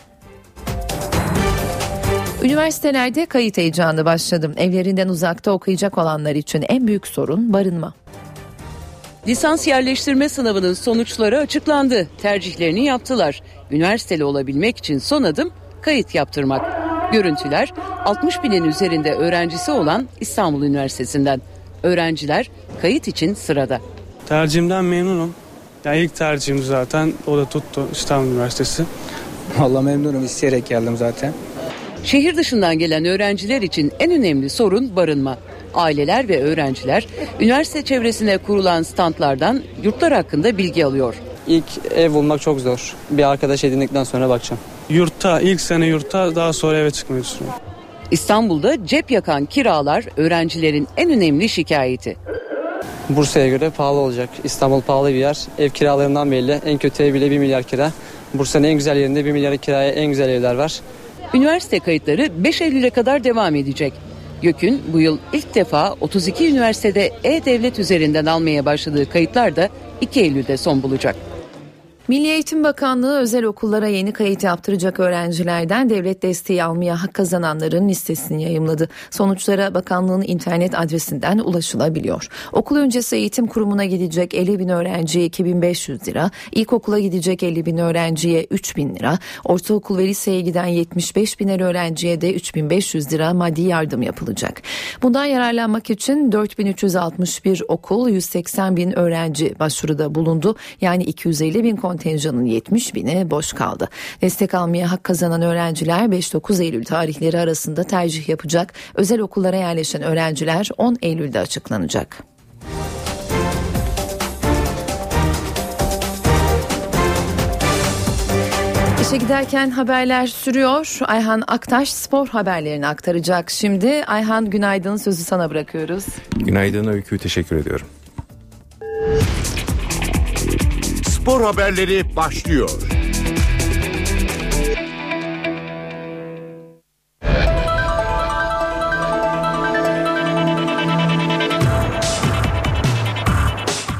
Üniversitelerde kayıt heyecanı başladı. Evlerinden uzakta okuyacak olanlar için en büyük sorun barınma. Lisans yerleştirme sınavının sonuçları açıklandı. Tercihlerini yaptılar. Üniversiteli olabilmek için son adım kayıt yaptırmak. Görüntüler 60 binin üzerinde öğrencisi olan İstanbul Üniversitesi'nden. Öğrenciler kayıt için sırada. Tercihimden memnunum. Ya ilk tercihim zaten o da tuttu İstanbul Üniversitesi. Valla memnunum isteyerek geldim zaten. Şehir dışından gelen öğrenciler için en önemli sorun barınma. Aileler ve öğrenciler üniversite çevresine kurulan standlardan yurtlar hakkında bilgi alıyor. İlk ev bulmak çok zor. Bir arkadaş edindikten sonra bakacağım. Yurtta, ilk sene yurtta daha sonra eve çıkmayı düşünüyorum. İstanbul'da cep yakan kiralar öğrencilerin en önemli şikayeti. Bursa'ya göre pahalı olacak. İstanbul pahalı bir yer. Ev kiralarından belli. En kötü ev bile 1 milyar kira. Bursa'nın en güzel yerinde 1 milyar kiraya en güzel evler var. Üniversite kayıtları 5 Eylül'e kadar devam edecek. YÖK'ün bu yıl ilk defa 32 üniversitede E-Devlet üzerinden almaya başladığı kayıtlar da 2 Eylül'de son bulacak. Milli Eğitim Bakanlığı özel okullara yeni kayıt yaptıracak öğrencilerden devlet desteği almaya hak kazananların listesini yayımladı. Sonuçlara bakanlığın internet adresinden ulaşılabiliyor. Okul öncesi eğitim kurumuna gidecek 50 bin öğrenciye 2500 lira, ilkokula gidecek 50 bin öğrenciye 3000 lira, ortaokul ve liseye giden 75 biner öğrenciye de 3500 lira maddi yardım yapılacak. Bundan yararlanmak için 4361 okul 180 bin öğrenci başvuruda bulundu. Yani 250 bin kontenjanın 70 bini boş kaldı. Destek almaya hak kazanan öğrenciler 5-9 Eylül tarihleri arasında tercih yapacak. Özel okullara yerleşen öğrenciler 10 Eylül'de açıklanacak. İşe giderken haberler sürüyor. Ayhan Aktaş spor haberlerini aktaracak. Şimdi Ayhan günaydın sözü sana bırakıyoruz. Günaydın Öykü teşekkür ediyorum. Spor haberleri başlıyor.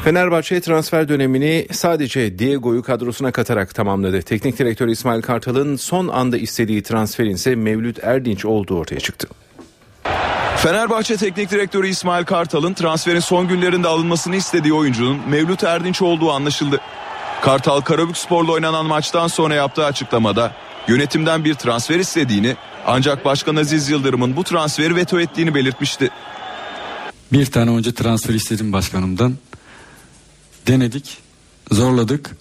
Fenerbahçe transfer dönemini sadece Diego'yu kadrosuna katarak tamamladı. Teknik direktör İsmail Kartal'ın son anda istediği transferin ise Mevlüt Erdinç olduğu ortaya çıktı. Fenerbahçe Teknik Direktörü İsmail Kartal'ın transferin son günlerinde alınmasını istediği oyuncunun Mevlüt Erdinç olduğu anlaşıldı. Kartal Karabükspor'la oynanan maçtan sonra yaptığı açıklamada yönetimden bir transfer istediğini ancak Başkan Aziz Yıldırım'ın bu transferi veto ettiğini belirtmişti. Bir tane oyuncu transfer istedim başkanımdan. Denedik, zorladık.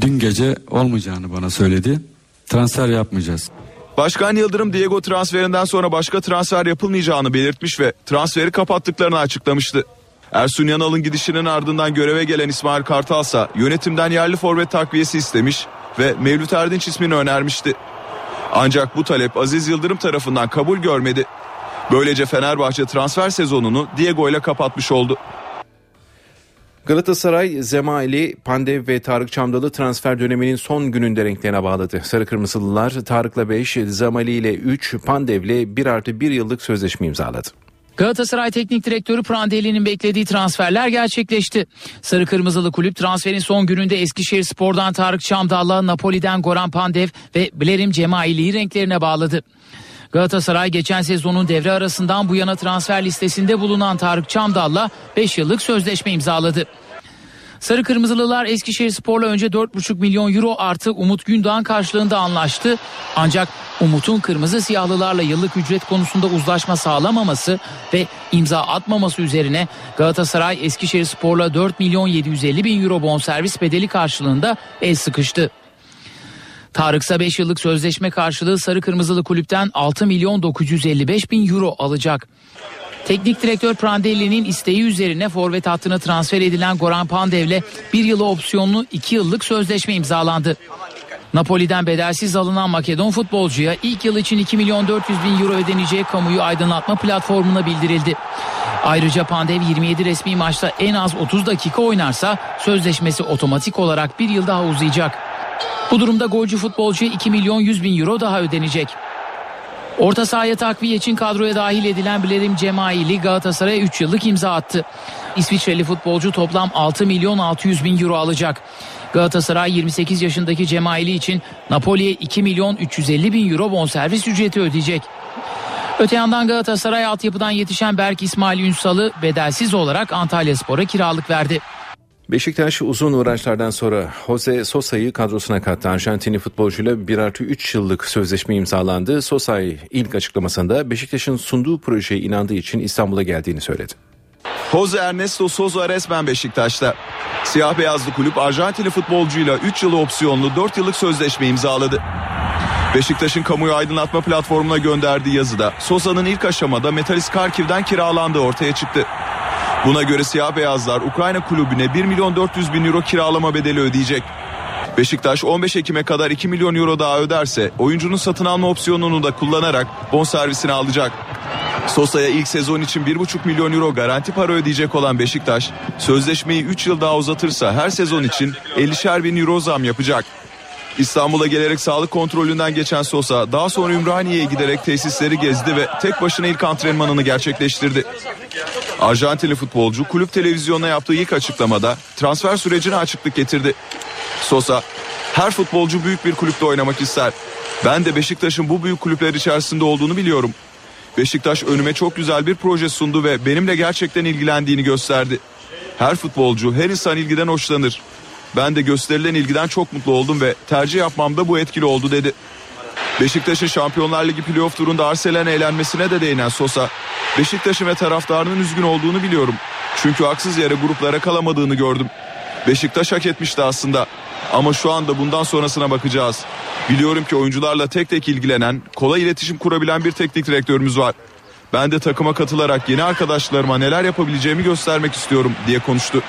Dün gece olmayacağını bana söyledi. Transfer yapmayacağız. Başkan Yıldırım Diego transferinden sonra başka transfer yapılmayacağını belirtmiş ve transferi kapattıklarını açıklamıştı. Ersun Yanal'ın gidişinin ardından göreve gelen İsmail Kartal ise yönetimden yerli forvet takviyesi istemiş ve Mevlüt Erdinç ismini önermişti. Ancak bu talep Aziz Yıldırım tarafından kabul görmedi. Böylece Fenerbahçe transfer sezonunu Diego ile kapatmış oldu. Galatasaray, Zemaili, Pandev ve Tarık Çamdalı transfer döneminin son gününde renklerine bağladı. Sarı Kırmızılılar Tarık'la 5, Zemali ile 3, Pandev'le 1 artı 1 yıllık sözleşme imzaladı. Galatasaray Teknik Direktörü Prandelli'nin beklediği transferler gerçekleşti. Sarı Kırmızılı kulüp transferin son gününde Eskişehir Spor'dan Tarık Çamdal'la Napoli'den Goran Pandev ve Blerim Cemaili'yi renklerine bağladı. Galatasaray geçen sezonun devre arasından bu yana transfer listesinde bulunan Tarık Çamdal'la 5 yıllık sözleşme imzaladı. Sarı Kırmızılılar Eskişehir Spor'la önce 4,5 milyon euro artı Umut Gündoğan karşılığında anlaştı. Ancak Umut'un Kırmızı Siyahlılarla yıllık ücret konusunda uzlaşma sağlamaması ve imza atmaması üzerine Galatasaray Eskişehir Spor'la 4 milyon 750 bin euro bonservis bedeli karşılığında el sıkıştı. Tarık ise 5 yıllık sözleşme karşılığı Sarı Kırmızılı kulüpten 6 milyon 955 bin euro alacak. Teknik direktör Prandelli'nin isteği üzerine forvet hattına transfer edilen Goran Pandev'le bir yılı opsiyonlu 2 yıllık sözleşme imzalandı. Napoli'den bedelsiz alınan Makedon futbolcuya ilk yıl için 2 milyon 400 bin euro ödeneceği kamuyu aydınlatma platformuna bildirildi. Ayrıca Pandev 27 resmi maçta en az 30 dakika oynarsa sözleşmesi otomatik olarak bir yıl daha uzayacak. Bu durumda golcü futbolcuya 2 milyon 100 bin euro daha ödenecek. Orta sahaya takviye için kadroya dahil edilen Blerim Cemaili Galatasaray'a 3 yıllık imza attı. İsviçreli futbolcu toplam 6 milyon 600 bin euro alacak. Galatasaray 28 yaşındaki Cemaili için Napoli'ye 2 milyon 350 bin euro bonservis ücreti ödeyecek. Öte yandan Galatasaray altyapıdan yetişen Berk İsmail Ünsal'ı bedelsiz olarak Antalya Spor'a kiralık verdi. Beşiktaş uzun uğraşlardan sonra Jose Sosa'yı kadrosuna kattı. Arjantinli futbolcuyla 1 artı 3 yıllık sözleşme imzalandı. Sosa ilk açıklamasında Beşiktaş'ın sunduğu projeye inandığı için İstanbul'a geldiğini söyledi. Jose Ernesto Sosa resmen Beşiktaş'ta. Siyah beyazlı kulüp Arjantinli futbolcuyla 3 yılı opsiyonlu 4 yıllık sözleşme imzaladı. Beşiktaş'ın kamuyu aydınlatma platformuna gönderdiği yazıda Sosa'nın ilk aşamada Metalist Karkiv'den kiralandığı ortaya çıktı. Buna göre siyah beyazlar Ukrayna kulübüne 1 milyon 400 bin euro kiralama bedeli ödeyecek. Beşiktaş 15 Ekim'e kadar 2 milyon euro daha öderse oyuncunun satın alma opsiyonunu da kullanarak bonservisini alacak. Sosa'ya ilk sezon için 1,5 milyon euro garanti para ödeyecek olan Beşiktaş, sözleşmeyi 3 yıl daha uzatırsa her sezon için 50'şer bin euro zam yapacak. İstanbul'a gelerek sağlık kontrolünden geçen Sosa daha sonra Ümraniye'ye giderek tesisleri gezdi ve tek başına ilk antrenmanını gerçekleştirdi. Arjantinli futbolcu kulüp televizyonuna yaptığı ilk açıklamada transfer sürecine açıklık getirdi. Sosa, her futbolcu büyük bir kulüpte oynamak ister. Ben de Beşiktaş'ın bu büyük kulüpler içerisinde olduğunu biliyorum. Beşiktaş önüme çok güzel bir proje sundu ve benimle gerçekten ilgilendiğini gösterdi. Her futbolcu, her insan ilgiden hoşlanır. Ben de gösterilen ilgiden çok mutlu oldum ve tercih yapmamda bu etkili oldu dedi. Beşiktaş'ın Şampiyonlar Ligi playoff turunda Arsenal'e eğlenmesine de değinen Sosa, Beşiktaş'ın ve taraftarının üzgün olduğunu biliyorum. Çünkü haksız yere gruplara kalamadığını gördüm. Beşiktaş hak etmişti aslında. Ama şu anda bundan sonrasına bakacağız. Biliyorum ki oyuncularla tek tek ilgilenen, kolay iletişim kurabilen bir teknik direktörümüz var. Ben de takıma katılarak yeni arkadaşlarıma neler yapabileceğimi göstermek istiyorum diye konuştu.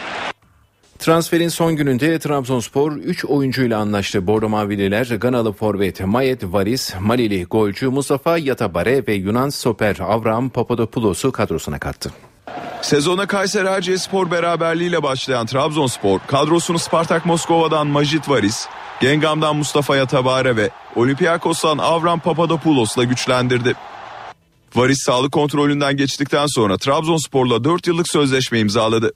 Transferin son gününde Trabzonspor 3 oyuncuyla anlaştı. Bordo Mavililer Ganalı forvet Mayet Varis, Malili golcü Mustafa Yatabare ve Yunan stoper Avram Papadopoulos'u kadrosuna kattı. Sezona Kayseri Erciyesspor beraberliğiyle başlayan Trabzonspor kadrosunu Spartak Moskova'dan Majit Varis, Gengam'dan Mustafa Yatabare ve Olympiakos'tan Avram Papadopoulos'la güçlendirdi. Varis sağlık kontrolünden geçtikten sonra Trabzonspor'la 4 yıllık sözleşme imzaladı.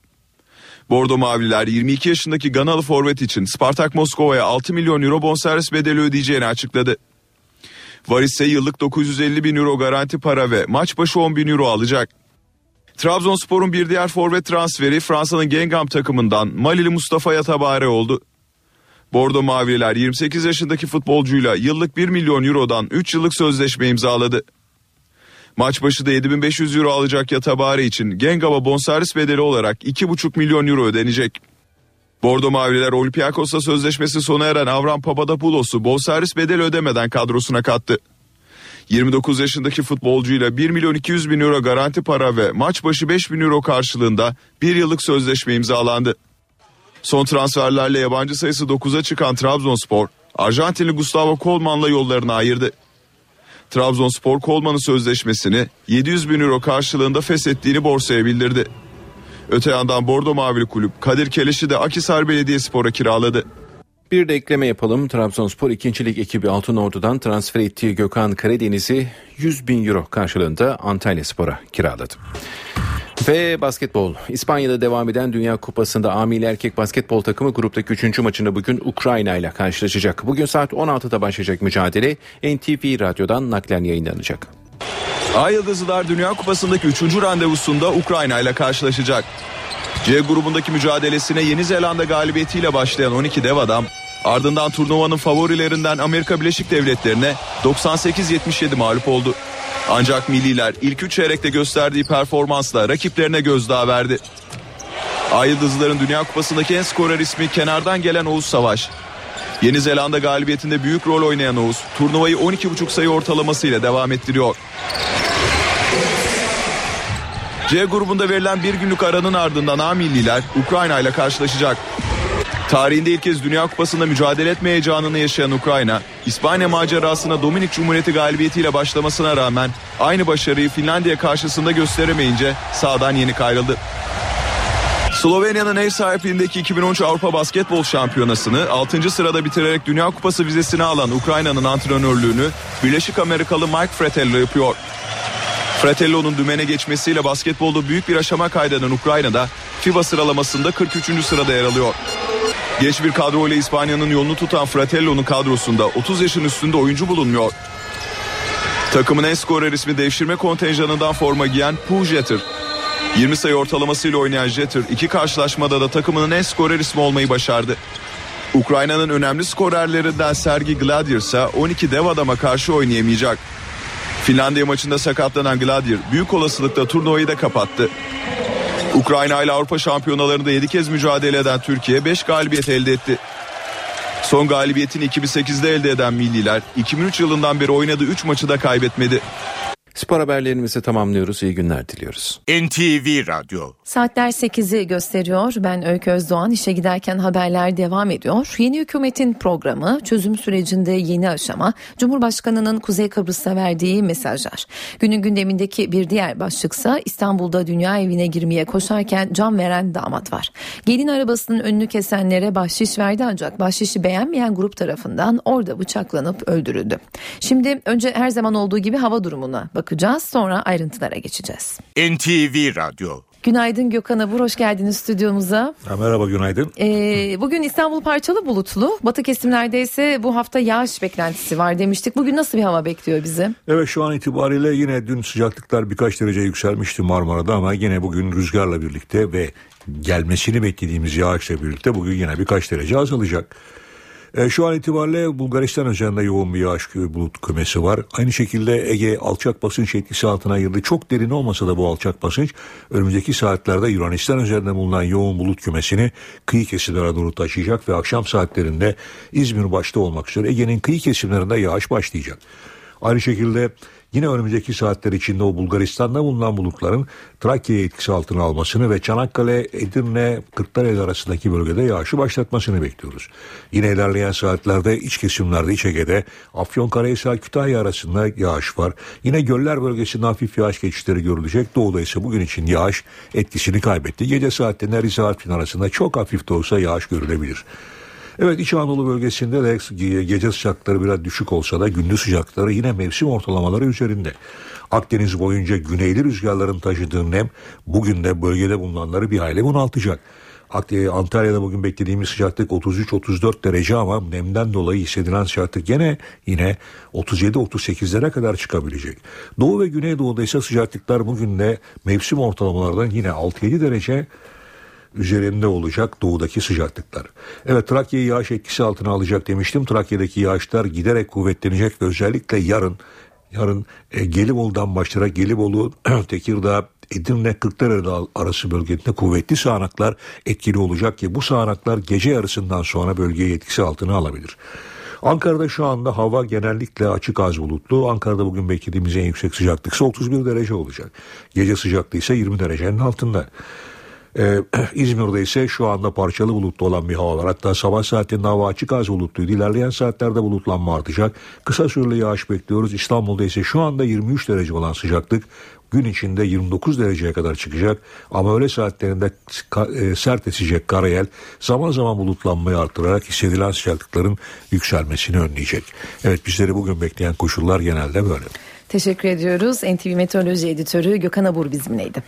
Bordo Mavililer 22 yaşındaki Ganalı forvet için Spartak Moskova'ya 6 milyon euro bonservis bedeli ödeyeceğini açıkladı. Varis ise yıllık 950 bin euro garanti para ve maç başı 10 bin euro alacak. Trabzonspor'un bir diğer forvet transferi Fransa'nın Gengam takımından Malili Mustafa Yatabare oldu. Bordo Mavililer 28 yaşındaki futbolcuyla yıllık 1 milyon eurodan 3 yıllık sözleşme imzaladı. Maç başı da 7500 euro alacak Yatabare için Gengam'a bonservis bedeli olarak 2,5 milyon euro ödenecek. Bordo Mavililer Olympiakos'la sözleşmesi sona eren Avram Papadopoulos'u bonservis bedeli ödemeden kadrosuna kattı. 29 yaşındaki futbolcuyla 1 milyon 200 bin euro garanti para ve maç başı 5 bin euro karşılığında bir yıllık sözleşme imzalandı. Son transferlerle yabancı sayısı 9'a çıkan Trabzonspor, Arjantinli Gustavo Kolman'la yollarını ayırdı. Trabzonspor Kolman'ın sözleşmesini 700 bin euro karşılığında feshettiğini borsaya bildirdi. Öte yandan Bordo Mavili Kulüp Kadir Keleş'i de Akisar Belediyespor'a kiraladı. Bir de ekleme yapalım. Trabzonspor 2. Lig ekibi Altın Ordu'dan transfer ettiği Gökhan Karadeniz'i 100 bin euro karşılığında Antalya Spor'a kiraladı. Ve basketbol. İspanya'da devam eden Dünya Kupası'nda Amili erkek basketbol takımı gruptaki 3. maçında bugün Ukrayna ile karşılaşacak. Bugün saat 16'da başlayacak mücadele NTV Radyo'dan naklen yayınlanacak. Ay Yıldızlılar Dünya Kupası'ndaki 3. randevusunda Ukrayna ile karşılaşacak. C grubundaki mücadelesine Yeni Zelanda galibiyetiyle başlayan 12 dev adam ardından turnuvanın favorilerinden Amerika Birleşik Devletleri'ne 98-77 mağlup oldu. Ancak milliler ilk 3 çeyrekte gösterdiği performansla rakiplerine gözdağı verdi. Ay Yıldızlıların Dünya Kupası'ndaki en skorer ismi kenardan gelen Oğuz Savaş. Yeni Zelanda galibiyetinde büyük rol oynayan Oğuz turnuvayı 12,5 sayı ortalamasıyla devam ettiriyor. C grubunda verilen bir günlük aranın ardından A milliler Ukrayna ile karşılaşacak. Tarihinde ilk kez Dünya Kupası'nda mücadele etme heyecanını yaşayan Ukrayna, İspanya macerasına Dominik Cumhuriyeti galibiyetiyle başlamasına rağmen aynı başarıyı Finlandiya karşısında gösteremeyince sağdan yenik ayrıldı. Slovenya'nın ev sahipliğindeki 2013 Avrupa Basketbol Şampiyonası'nı 6. sırada bitirerek Dünya Kupası vizesini alan Ukrayna'nın antrenörlüğünü Birleşik Amerikalı Mike Fratello yapıyor. Fratello'nun dümene geçmesiyle basketbolda büyük bir aşama kaydeden Ukrayna'da FIBA sıralamasında 43. sırada yer alıyor. Geç bir kadro ile İspanya'nın yolunu tutan Fratello'nun kadrosunda 30 yaşın üstünde oyuncu bulunmuyor. Takımın en skorer ismi devşirme kontenjanından forma giyen Pooh Jeter. 20 sayı ortalamasıyla oynayan Jeter iki karşılaşmada da takımının en skorer ismi olmayı başardı. Ukrayna'nın önemli skorerlerinden Sergi Gladier ise 12 dev adama karşı oynayamayacak. Finlandiya maçında sakatlanan Gladier büyük olasılıkla turnuvayı da kapattı. Ukrayna ile Avrupa şampiyonalarında 7 kez mücadele eden Türkiye 5 galibiyet elde etti. Son galibiyetini 2008'de elde eden milliler 2003 yılından beri oynadığı 3 maçı da kaybetmedi. Spor haberlerimizi tamamlıyoruz. İyi günler diliyoruz. NTV Radyo Saatler 8'i gösteriyor. Ben Öykü Özdoğan. İşe giderken haberler devam ediyor. Yeni hükümetin programı, çözüm sürecinde yeni aşama, Cumhurbaşkanı'nın Kuzey Kıbrıs'a verdiği mesajlar. Günün gündemindeki bir diğer başlıksa İstanbul'da dünya evine girmeye koşarken can veren damat var. Gelin arabasının önünü kesenlere bahşiş verdi ancak bahşişi beğenmeyen grup tarafından orada bıçaklanıp öldürüldü. Şimdi önce her zaman olduğu gibi hava durumuna bakacağız sonra ayrıntılara geçeceğiz. NTV Radyo Günaydın Gökhan Abur, hoş geldiniz stüdyomuza. Ha, merhaba, günaydın. Ee, bugün İstanbul parçalı bulutlu. Batı kesimlerde ise bu hafta yağış beklentisi var demiştik. Bugün nasıl bir hava bekliyor bizi? Evet şu an itibariyle yine dün sıcaklıklar birkaç derece yükselmişti Marmara'da ama yine bugün rüzgarla birlikte ve gelmesini beklediğimiz yağışla birlikte bugün yine birkaç derece azalacak. E, şu an itibariyle Bulgaristan üzerinde yoğun bir yağış bulut kümesi var. Aynı şekilde Ege alçak basınç etkisi altına girdi. Çok derin olmasa da bu alçak basınç önümüzdeki saatlerde Yunanistan üzerinde bulunan yoğun bulut kümesini kıyı kesimlere doğru taşıyacak ve akşam saatlerinde İzmir başta olmak üzere Ege'nin kıyı kesimlerinde yağış başlayacak. Aynı şekilde yine önümüzdeki saatler içinde o Bulgaristan'da bulunan bulutların Trakya'ya etkisi altına almasını ve Çanakkale, Edirne, Kırklareli arasındaki bölgede yağışı başlatmasını bekliyoruz. Yine ilerleyen saatlerde iç kesimlerde İç Ege'de Afyonkarahisar, Kütahya arasında yağış var. Yine göller bölgesinde hafif yağış geçişleri görülecek. Doğuda ise bugün için yağış etkisini kaybetti. Gece saatlerinde Rize Artvin arasında çok hafif de olsa yağış görülebilir. Evet İç Anadolu bölgesinde de gece sıcaklıkları biraz düşük olsa da gündüz sıcaklıkları yine mevsim ortalamaları üzerinde. Akdeniz boyunca güneyli rüzgarların taşıdığı nem bugün de bölgede bulunanları bir hayli bunaltacak. Antalya'da bugün beklediğimiz sıcaklık 33-34 derece ama nemden dolayı hissedilen sıcaklık gene yine 37-38'lere kadar çıkabilecek. Doğu ve Güneydoğu'da ise sıcaklıklar bugün de mevsim ortalamalardan yine 6-7 derece üzerinde olacak doğudaki sıcaklıklar. Evet Trakya'yı yağış etkisi altına alacak demiştim. Trakya'daki yağışlar giderek kuvvetlenecek ve özellikle yarın yarın e, Gelibolu'dan başlayarak Gelibolu, Tekirdağ, Edirne, Kırklareli arası bölgesinde kuvvetli sağanaklar etkili olacak ki bu sağanaklar gece yarısından sonra bölgeyi etkisi altına alabilir. Ankara'da şu anda hava genellikle açık az bulutlu. Ankara'da bugün beklediğimiz en yüksek sıcaklık ise 31 derece olacak. Gece sıcaklığı ise 20 derecenin altında. Ee, İzmir'de ise şu anda parçalı bulutlu olan bir hava var. Hatta sabah saatinde hava açık az bulutluydu. İlerleyen saatlerde bulutlanma artacak. Kısa süreli yağış bekliyoruz. İstanbul'da ise şu anda 23 derece olan sıcaklık gün içinde 29 dereceye kadar çıkacak. Ama öğle saatlerinde e, sert esecek karayel zaman zaman bulutlanmayı artırarak hissedilen sıcaklıkların yükselmesini önleyecek. Evet bizleri bugün bekleyen koşullar genelde böyle. Teşekkür ediyoruz. NTV Meteoroloji Editörü Gökhan Abur bizimleydi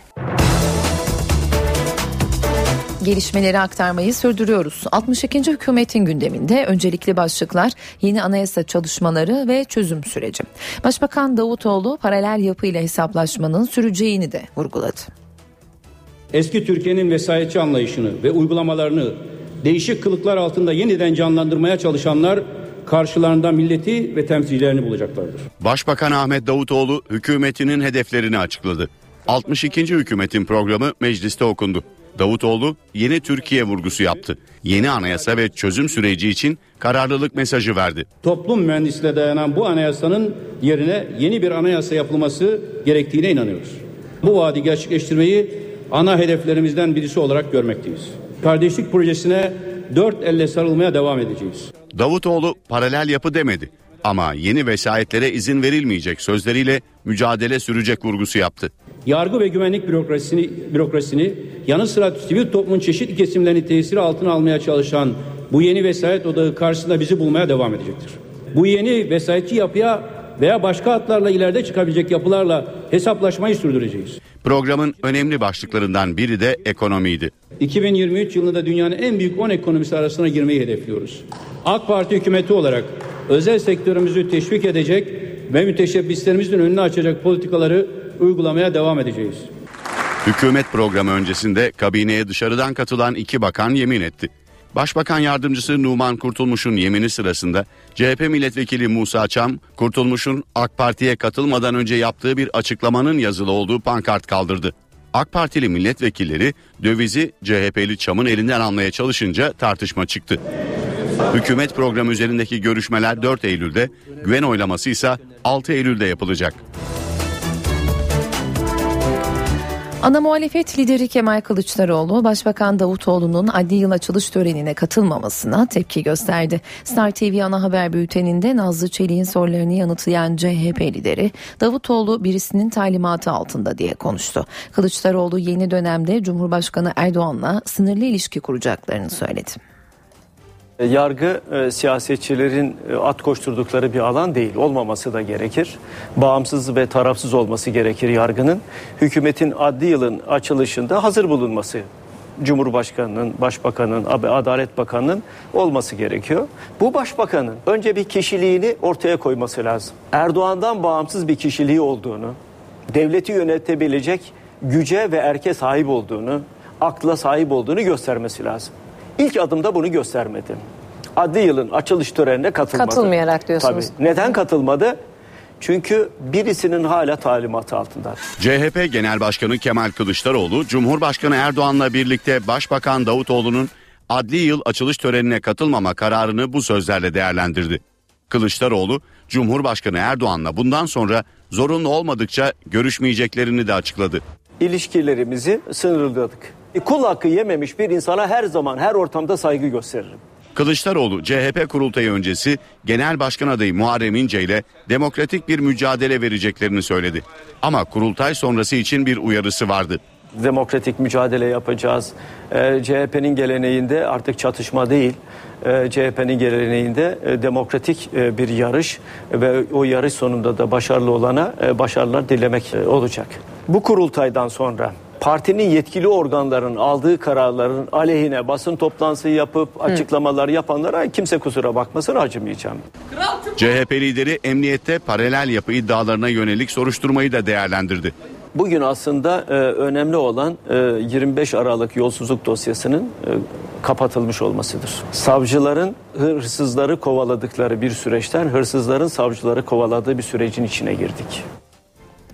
gelişmeleri aktarmayı sürdürüyoruz. 62. hükümetin gündeminde öncelikli başlıklar yeni anayasa çalışmaları ve çözüm süreci. Başbakan Davutoğlu paralel yapıyla hesaplaşmanın süreceğini de vurguladı. Eski Türkiye'nin vesayetçi anlayışını ve uygulamalarını değişik kılıklar altında yeniden canlandırmaya çalışanlar karşılarında milleti ve temsilcilerini bulacaklardır. Başbakan Ahmet Davutoğlu hükümetinin hedeflerini açıkladı. 62. hükümetin programı mecliste okundu. Davutoğlu yeni Türkiye vurgusu yaptı. Yeni anayasa ve çözüm süreci için kararlılık mesajı verdi. Toplum mühendisliğine dayanan bu anayasanın yerine yeni bir anayasa yapılması gerektiğine inanıyoruz. Bu vaadi gerçekleştirmeyi ana hedeflerimizden birisi olarak görmekteyiz. Kardeşlik projesine dört elle sarılmaya devam edeceğiz. Davutoğlu paralel yapı demedi ama yeni vesayetlere izin verilmeyecek sözleriyle mücadele sürecek vurgusu yaptı yargı ve güvenlik bürokrasisini, bürokrasisini yanı sıra sivil toplumun çeşitli kesimlerini tesiri altına almaya çalışan bu yeni vesayet odağı karşısında bizi bulmaya devam edecektir. Bu yeni vesayetçi yapıya veya başka hatlarla ileride çıkabilecek yapılarla hesaplaşmayı sürdüreceğiz. Programın önemli başlıklarından biri de ekonomiydi. 2023 yılında dünyanın en büyük 10 ekonomisi arasına girmeyi hedefliyoruz. AK Parti hükümeti olarak özel sektörümüzü teşvik edecek ve müteşebbislerimizin önünü açacak politikaları uygulamaya devam edeceğiz. Hükümet programı öncesinde kabineye dışarıdan katılan iki bakan yemin etti. Başbakan yardımcısı Numan Kurtulmuş'un yemini sırasında CHP milletvekili Musa Çam, Kurtulmuş'un AK Parti'ye katılmadan önce yaptığı bir açıklamanın yazılı olduğu pankart kaldırdı. AK Partili milletvekilleri dövizi CHP'li Çam'ın elinden almaya çalışınca tartışma çıktı. Hükümet programı üzerindeki görüşmeler 4 Eylül'de, güven oylaması ise 6 Eylül'de yapılacak. Ana muhalefet lideri Kemal Kılıçdaroğlu, Başbakan Davutoğlu'nun adli yıl açılış törenine katılmamasına tepki gösterdi. Star TV ana haber bülteninde Nazlı Çelik'in sorularını yanıtlayan CHP lideri, Davutoğlu birisinin talimatı altında diye konuştu. Kılıçdaroğlu yeni dönemde Cumhurbaşkanı Erdoğan'la sınırlı ilişki kuracaklarını söyledi. Yargı e, siyasetçilerin e, at koşturdukları bir alan değil. Olmaması da gerekir. Bağımsız ve tarafsız olması gerekir yargının. Hükümetin adli yılın açılışında hazır bulunması Cumhurbaşkanının, Başbakanın, Adalet Bakanı'nın olması gerekiyor. Bu başbakanın önce bir kişiliğini ortaya koyması lazım. Erdoğan'dan bağımsız bir kişiliği olduğunu, devleti yönetebilecek güce ve erke sahip olduğunu, akla sahip olduğunu göstermesi lazım. İlk adımda bunu göstermedi. Adli yılın açılış törenine katılmadı. Katılmayarak diyorsunuz. Tabii. Neden katılmadı? Çünkü birisinin hala talimatı altında. CHP Genel Başkanı Kemal Kılıçdaroğlu, Cumhurbaşkanı Erdoğan'la birlikte Başbakan Davutoğlu'nun adli yıl açılış törenine katılmama kararını bu sözlerle değerlendirdi. Kılıçdaroğlu, Cumhurbaşkanı Erdoğan'la bundan sonra zorunlu olmadıkça görüşmeyeceklerini de açıkladı. İlişkilerimizi sınırladık. Kul hakkı yememiş bir insana her zaman her ortamda saygı gösteririm. Kılıçdaroğlu CHP kurultayı öncesi Genel Başkan adayı Muharrem İnce ile demokratik bir mücadele vereceklerini söyledi. Ama kurultay sonrası için bir uyarısı vardı. Demokratik mücadele yapacağız. Ee, CHP'nin geleneğinde artık çatışma değil, e, CHP'nin geleneğinde e, demokratik e, bir yarış ve o yarış sonunda da başarılı olana e, başarılar dilemek e, olacak. Bu kurultaydan sonra partinin yetkili organların aldığı kararların aleyhine basın toplantısı yapıp açıklamalar yapanlara kimse kusura bakmasın acımayacağım. CHP lideri emniyette paralel yapı iddialarına yönelik soruşturmayı da değerlendirdi. Bugün aslında e, önemli olan e, 25 Aralık yolsuzluk dosyasının e, kapatılmış olmasıdır. Savcıların hırsızları kovaladıkları bir süreçten hırsızların savcıları kovaladığı bir sürecin içine girdik.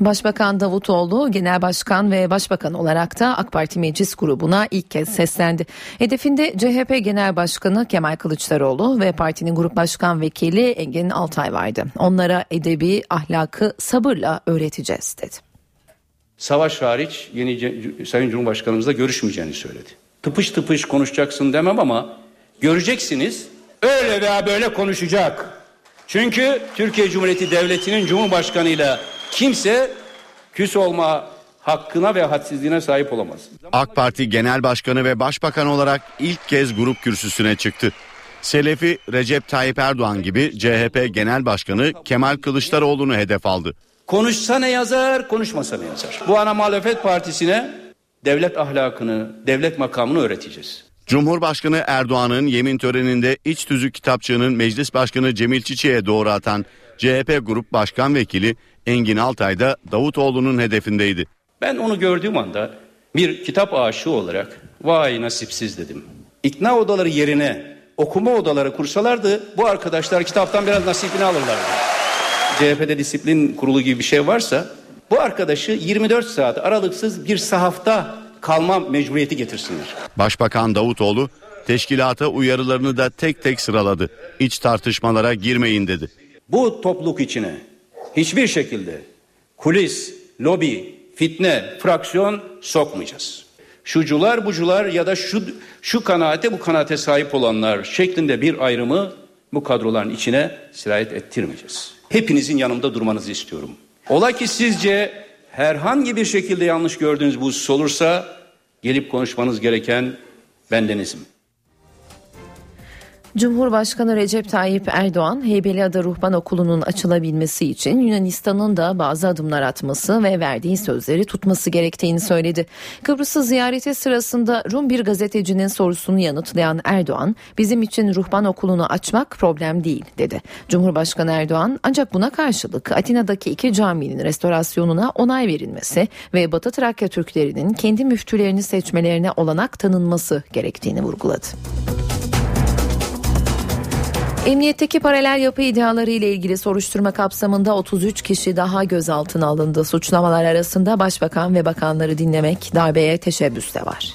Başbakan Davutoğlu genel başkan ve başbakan olarak da AK Parti meclis grubuna ilk kez seslendi. Hedefinde CHP Genel Başkanı Kemal Kılıçdaroğlu ve partinin grup başkan vekili Engin Altay vardı. Onlara edebi ahlakı sabırla öğreteceğiz dedi. Savaş hariç yeni Sayın Cumhurbaşkanımızla görüşmeyeceğini söyledi. Tıpış tıpış konuşacaksın demem ama göreceksiniz öyle veya böyle konuşacak. Çünkü Türkiye Cumhuriyeti Devleti'nin Cumhurbaşkanıyla kimse küs olma hakkına ve hadsizliğine sahip olamaz. AK Parti Genel Başkanı ve Başbakan olarak ilk kez grup kürsüsüne çıktı. Selefi Recep Tayyip Erdoğan gibi CHP Genel Başkanı Kemal Kılıçdaroğlu'nu hedef aldı. Konuşsa ne yazar, konuşmasa ne yazar. Bu ana muhalefet partisine devlet ahlakını, devlet makamını öğreteceğiz. Cumhurbaşkanı Erdoğan'ın yemin töreninde iç tüzük kitapçığının Meclis Başkanı Cemil Çiçek'e doğru atan CHP Grup Başkan Vekili Engin Altay da Davutoğlu'nun hedefindeydi. Ben onu gördüğüm anda bir kitap aşığı olarak vay nasipsiz dedim. İkna odaları yerine okuma odaları kursalardı bu arkadaşlar kitaptan biraz nasibini alırlardı. CHP'de disiplin kurulu gibi bir şey varsa bu arkadaşı 24 saat aralıksız bir sahafta kalma mecburiyeti getirsinler. Başbakan Davutoğlu teşkilata uyarılarını da tek tek sıraladı. İç tartışmalara girmeyin dedi. Bu topluluk içine hiçbir şekilde kulis, lobi, fitne, fraksiyon sokmayacağız. Şucular, bucular ya da şu şu kanaate bu kanaate sahip olanlar şeklinde bir ayrımı bu kadroların içine sirayet ettirmeyeceğiz. Hepinizin yanımda durmanızı istiyorum. Ola ki sizce herhangi bir şekilde yanlış gördüğünüz bu husus olursa gelip konuşmanız gereken bendenizim. Cumhurbaşkanı Recep Tayyip Erdoğan, Heybeliada Ruhban Okulu'nun açılabilmesi için Yunanistan'ın da bazı adımlar atması ve verdiği sözleri tutması gerektiğini söyledi. Kıbrıs'ı ziyareti sırasında Rum bir gazetecinin sorusunu yanıtlayan Erdoğan, bizim için Ruhban Okulu'nu açmak problem değil dedi. Cumhurbaşkanı Erdoğan ancak buna karşılık Atina'daki iki caminin restorasyonuna onay verilmesi ve Batı Trakya Türklerinin kendi müftülerini seçmelerine olanak tanınması gerektiğini vurguladı. Emniyetteki paralel yapı iddiaları ile ilgili soruşturma kapsamında 33 kişi daha gözaltına alındı. Suçlamalar arasında başbakan ve bakanları dinlemek, darbeye teşebbüs de var.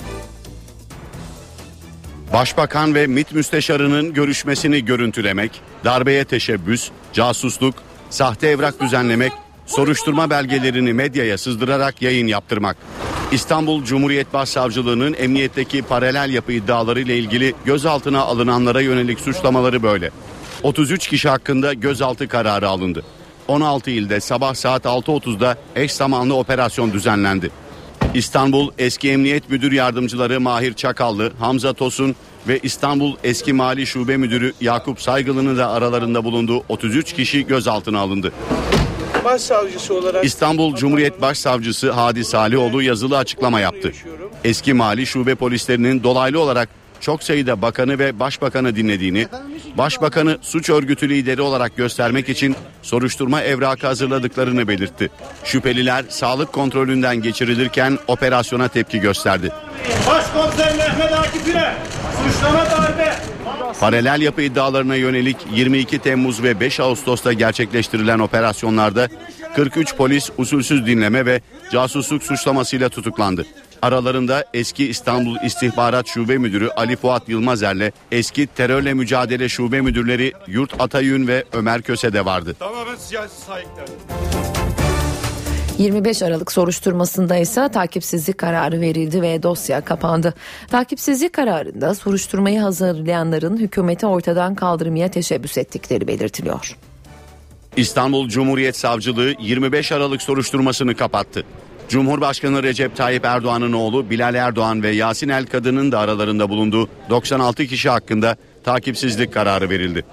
Başbakan ve MİT müsteşarının görüşmesini görüntülemek, darbeye teşebbüs, casusluk, sahte evrak düzenlemek, soruşturma belgelerini medyaya sızdırarak yayın yaptırmak. İstanbul Cumhuriyet Başsavcılığı'nın emniyetteki paralel yapı iddiaları ile ilgili gözaltına alınanlara yönelik suçlamaları böyle. 33 kişi hakkında gözaltı kararı alındı. 16 ilde sabah saat 6.30'da eş zamanlı operasyon düzenlendi. İstanbul Eski Emniyet Müdür Yardımcıları Mahir Çakallı, Hamza Tosun ve İstanbul Eski Mali Şube Müdürü Yakup Saygılı'nın da aralarında bulunduğu 33 kişi gözaltına alındı. Başsavcısı olarak İstanbul Cumhuriyet Başsavcısı Hadi Salihoğlu yazılı açıklama yaptı. Eski mali şube polislerinin dolaylı olarak çok sayıda bakanı ve başbakanı dinlediğini, başbakanı suç örgütü lideri olarak göstermek için soruşturma evrakı hazırladıklarını belirtti. Şüpheliler sağlık kontrolünden geçirilirken operasyona tepki gösterdi. Başkomiser Mehmet Akif İre suçlama darbe Paralel yapı iddialarına yönelik 22 Temmuz ve 5 Ağustos'ta gerçekleştirilen operasyonlarda 43 polis usulsüz dinleme ve casusluk suçlamasıyla tutuklandı. Aralarında eski İstanbul İstihbarat Şube Müdürü Ali Fuat Yılmazer'le eski terörle mücadele şube müdürleri Yurt Atayün ve Ömer Köse de vardı. tamamen siyasi sahipler. 25 Aralık soruşturmasında ise takipsizlik kararı verildi ve dosya kapandı. Takipsizlik kararında soruşturmayı hazırlayanların hükümeti ortadan kaldırmaya teşebbüs ettikleri belirtiliyor. İstanbul Cumhuriyet Savcılığı 25 Aralık soruşturmasını kapattı. Cumhurbaşkanı Recep Tayyip Erdoğan'ın oğlu Bilal Erdoğan ve Yasin El Kadın'ın da aralarında bulunduğu 96 kişi hakkında takipsizlik kararı verildi.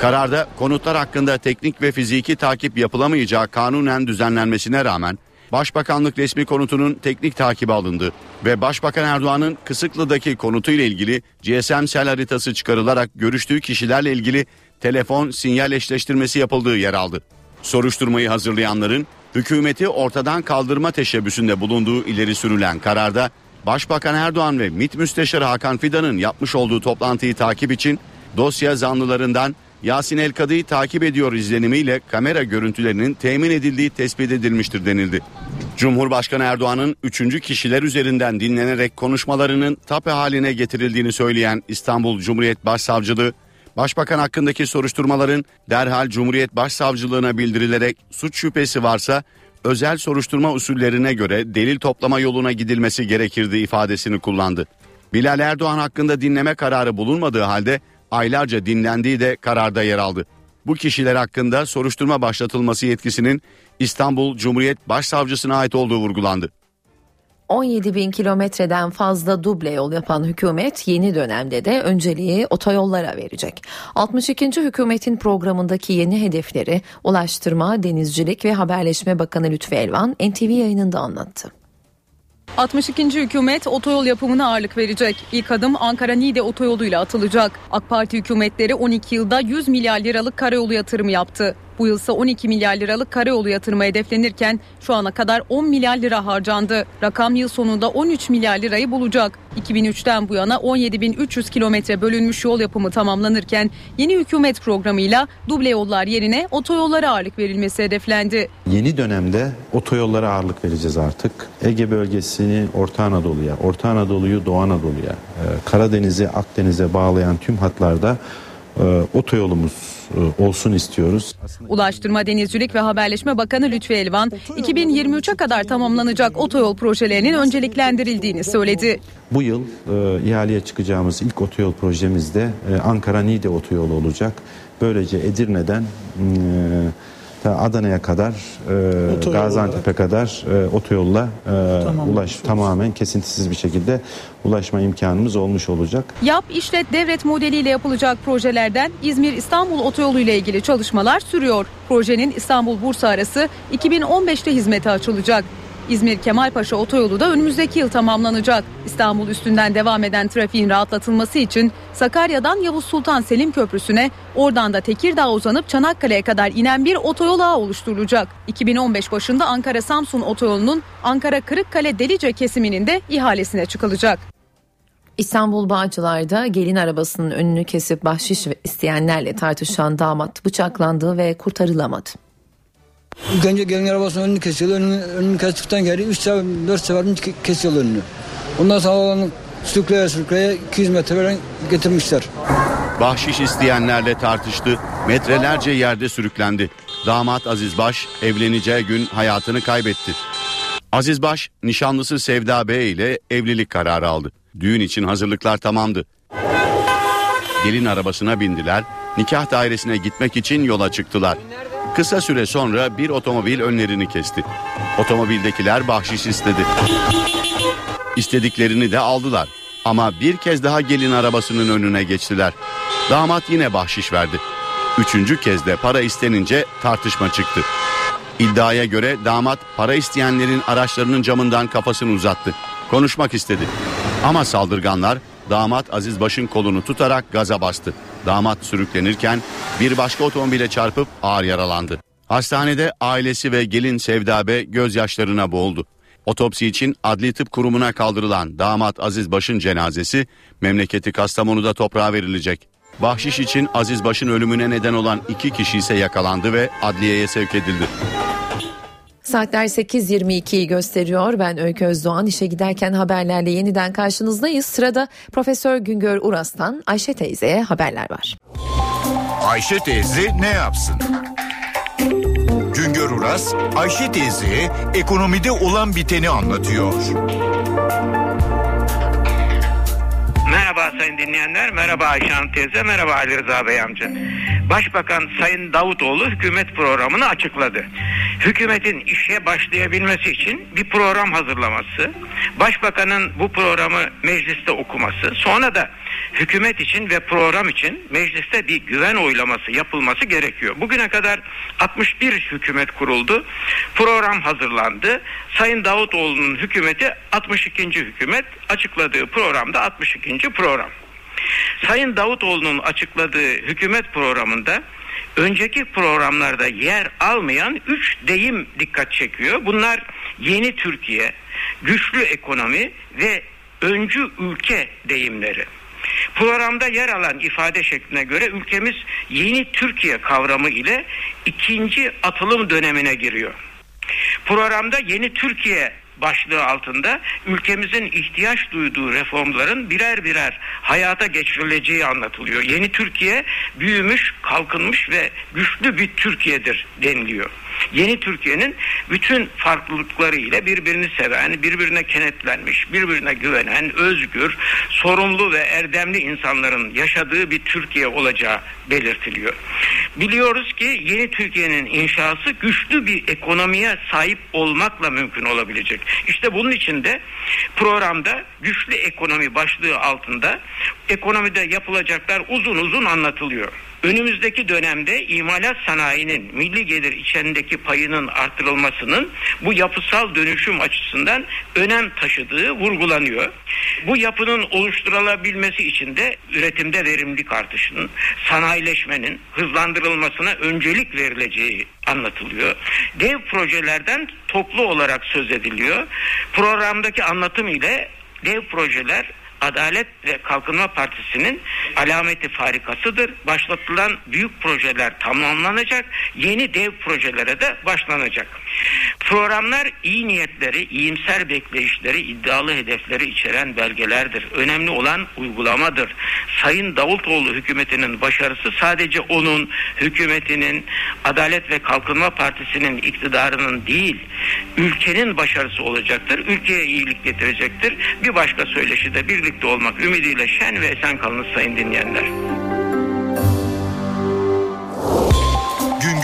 Kararda konutlar hakkında teknik ve fiziki takip yapılamayacağı kanunen düzenlenmesine rağmen Başbakanlık resmi konutunun teknik takibi alındı ve Başbakan Erdoğan'ın Kısıklı'daki konutu ile ilgili GSM sel haritası çıkarılarak görüştüğü kişilerle ilgili telefon sinyal eşleştirmesi yapıldığı yer aldı. Soruşturmayı hazırlayanların hükümeti ortadan kaldırma teşebbüsünde bulunduğu ileri sürülen kararda Başbakan Erdoğan ve MİT Müsteşarı Hakan Fidan'ın yapmış olduğu toplantıyı takip için dosya zanlılarından Yasin El Kadı'yı takip ediyor izlenimiyle kamera görüntülerinin temin edildiği tespit edilmiştir denildi. Cumhurbaşkanı Erdoğan'ın üçüncü kişiler üzerinden dinlenerek konuşmalarının tape haline getirildiğini söyleyen İstanbul Cumhuriyet Başsavcılığı, Başbakan hakkındaki soruşturmaların derhal Cumhuriyet Başsavcılığına bildirilerek suç şüphesi varsa özel soruşturma usullerine göre delil toplama yoluna gidilmesi gerekirdi ifadesini kullandı. Bilal Erdoğan hakkında dinleme kararı bulunmadığı halde aylarca dinlendiği de kararda yer aldı. Bu kişiler hakkında soruşturma başlatılması yetkisinin İstanbul Cumhuriyet Başsavcısına ait olduğu vurgulandı. 17 bin kilometreden fazla duble yol yapan hükümet yeni dönemde de önceliği otoyollara verecek. 62. hükümetin programındaki yeni hedefleri Ulaştırma, Denizcilik ve Haberleşme Bakanı Lütfü Elvan NTV yayınında anlattı. 62. hükümet otoyol yapımına ağırlık verecek. İlk adım Ankara-Niğde otoyoluyla atılacak. AK Parti hükümetleri 12 yılda 100 milyar liralık karayolu yatırımı yaptı. Bu yılsa 12 milyar liralık karayolu yatırımı hedeflenirken şu ana kadar 10 milyar lira harcandı. Rakam yıl sonunda 13 milyar lirayı bulacak. 2003'ten bu yana 17.300 kilometre bölünmüş yol yapımı tamamlanırken yeni hükümet programıyla duble yollar yerine otoyollara ağırlık verilmesi hedeflendi. Yeni dönemde otoyollara ağırlık vereceğiz artık. Ege bölgesini Orta Anadolu'ya, Orta Anadolu'yu Doğu Anadolu'ya, e, Karadeniz'i Akdeniz'e bağlayan tüm hatlarda e, otoyolumuz e, olsun istiyoruz. Ulaştırma, Denizcilik ve Haberleşme Bakanı Lütfi Elvan 2023'e kadar tamamlanacak otoyol projelerinin önceliklendirildiğini söyledi. Bu yıl e, ihaleye çıkacağımız ilk otoyol projemizde e, Ankara-Niğde otoyolu olacak. Böylece Edirne'den e, Adana'ya kadar, e, Gaziantep'e kadar e, otoyolla e, ulaş tamamen kesintisiz bir şekilde ulaşma imkanımız olmuş olacak. Yap, işlet, devret modeliyle yapılacak projelerden İzmir-İstanbul otoyolu ile ilgili çalışmalar sürüyor. Projenin İstanbul-Bursa arası 2015'te hizmete açılacak. İzmir Kemalpaşa otoyolu da önümüzdeki yıl tamamlanacak. İstanbul üstünden devam eden trafiğin rahatlatılması için Sakarya'dan Yavuz Sultan Selim Köprüsü'ne, oradan da Tekirdağ uzanıp Çanakkale'ye kadar inen bir otoyol ağı oluşturulacak. 2015 başında Ankara-Samsun otoyolunun Ankara-Kırıkkale-Delice kesiminin de ihalesine çıkılacak. İstanbul Bağcılar'da gelin arabasının önünü kesip bahşiş isteyenlerle tartışan damat bıçaklandı ve kurtarılamadı. Önce gelin arabasının önünü kesiyorlar. Önünü, önünü kestikten geri 3 sefer 4 sefer kesiyorlar önünü. Ondan sonra olanı sürükleye sürükleye 200 metre veren getirmişler. Bahşiş isteyenlerle tartıştı, metrelerce yerde sürüklendi. Damat Aziz Baş evleneceği gün hayatını kaybetti. Aziz Baş nişanlısı Sevda Bey ile evlilik kararı aldı. Düğün için hazırlıklar tamamdı. Gelin arabasına bindiler, nikah dairesine gitmek için yola çıktılar. Kısa süre sonra bir otomobil önlerini kesti. Otomobildekiler bahşiş istedi. İstediklerini de aldılar. Ama bir kez daha gelin arabasının önüne geçtiler. Damat yine bahşiş verdi. Üçüncü kez de para istenince tartışma çıktı. İddiaya göre damat para isteyenlerin araçlarının camından kafasını uzattı. Konuşmak istedi. Ama saldırganlar damat Aziz Baş'ın kolunu tutarak gaza bastı. Damat sürüklenirken bir başka otomobile çarpıp ağır yaralandı. Hastanede ailesi ve gelin Sevda Bey gözyaşlarına boğuldu. Otopsi için Adli Tıp Kurumu'na kaldırılan damat Aziz Baş'ın cenazesi memleketi Kastamonu'da toprağa verilecek. Bahşiş için Aziz Baş'ın ölümüne neden olan iki kişi ise yakalandı ve adliyeye sevk edildi. Saatler 8.22'yi gösteriyor. Ben Öykü Özdoğan işe giderken haberlerle yeniden karşınızdayız. Sırada Profesör Güngör Uras'tan Ayşe teyzeye haberler var. Ayşe teyze ne yapsın? Güngör Uras, Ayşe teyze ekonomide olan biteni anlatıyor. Merhaba sayın dinleyenler, merhaba Ayşe Hanım teyze, merhaba Ali Rıza Bey amca. Başbakan Sayın Davutoğlu hükümet programını açıkladı. Hükümetin işe başlayabilmesi için bir program hazırlaması, başbakanın bu programı mecliste okuması, sonra da hükümet için ve program için mecliste bir güven oylaması yapılması gerekiyor. Bugüne kadar 61 hükümet kuruldu. Program hazırlandı. Sayın Davutoğlu'nun hükümeti 62. hükümet açıkladığı programda 62. program. Sayın Davutoğlu'nun açıkladığı hükümet programında önceki programlarda yer almayan üç deyim dikkat çekiyor. Bunlar yeni Türkiye, güçlü ekonomi ve öncü ülke deyimleri. Programda yer alan ifade şekline göre ülkemiz yeni Türkiye kavramı ile ikinci atılım dönemine giriyor. Programda yeni Türkiye başlığı altında ülkemizin ihtiyaç duyduğu reformların birer birer hayata geçirileceği anlatılıyor. Yeni Türkiye büyümüş, kalkınmış ve güçlü bir Türkiye'dir deniliyor. Yeni Türkiye'nin bütün farklılıkları ile birbirini seven, birbirine kenetlenmiş, birbirine güvenen, özgür, sorumlu ve erdemli insanların yaşadığı bir Türkiye olacağı belirtiliyor. Biliyoruz ki yeni Türkiye'nin inşası güçlü bir ekonomiye sahip olmakla mümkün olabilecek. İşte bunun için de programda güçlü ekonomi başlığı altında ekonomide yapılacaklar uzun uzun anlatılıyor. Önümüzdeki dönemde imalat sanayinin milli gelir içerisindeki payının artırılmasının bu yapısal dönüşüm açısından önem taşıdığı vurgulanıyor. Bu yapının oluşturulabilmesi için de üretimde verimlilik artışının, sanayileşmenin hızlandırılmasına öncelik verileceği anlatılıyor. Dev projelerden toplu olarak söz ediliyor. Programdaki anlatım ile dev projeler Adalet ve Kalkınma Partisi'nin alameti farikasıdır. Başlatılan büyük projeler tamamlanacak, yeni dev projelere de başlanacak. Programlar iyi niyetleri, iyimser bekleyişleri, iddialı hedefleri içeren belgelerdir. Önemli olan uygulamadır. Sayın Davutoğlu hükümetinin başarısı sadece onun hükümetinin Adalet ve Kalkınma Partisi'nin iktidarının değil, ülkenin başarısı olacaktır. Ülkeye iyilik getirecektir. Bir başka söyleşi de birlikte olmak ümidiyle şen ve esen kalınız sayın dinleyenler.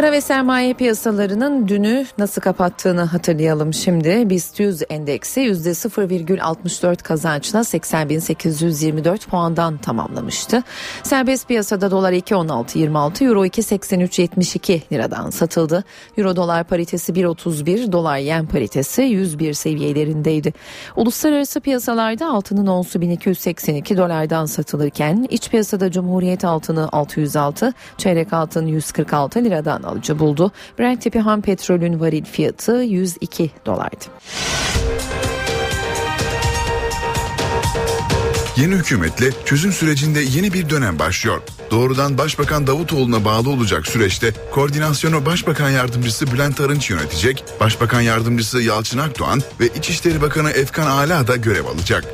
Para ve sermaye piyasalarının dünü nasıl kapattığını hatırlayalım şimdi. BIST 100 endeksi %0,64 kazançla 80.824 puandan tamamlamıştı. Serbest piyasada dolar 2.16.26, euro 2.83.72 liradan satıldı. Euro dolar paritesi 1.31, dolar yen paritesi 101 seviyelerindeydi. Uluslararası piyasalarda altının onsu 1282 dolardan satılırken iç piyasada Cumhuriyet altını 606, çeyrek altın 146 liradan alıcı buldu. Brent tipi ham petrolün varil fiyatı 102 dolardı. Yeni hükümetle çözüm sürecinde yeni bir dönem başlıyor. Doğrudan Başbakan Davutoğlu'na bağlı olacak süreçte koordinasyonu Başbakan Yardımcısı Bülent Arınç yönetecek, Başbakan Yardımcısı Yalçın Akdoğan ve İçişleri Bakanı Efkan Ala da görev alacak.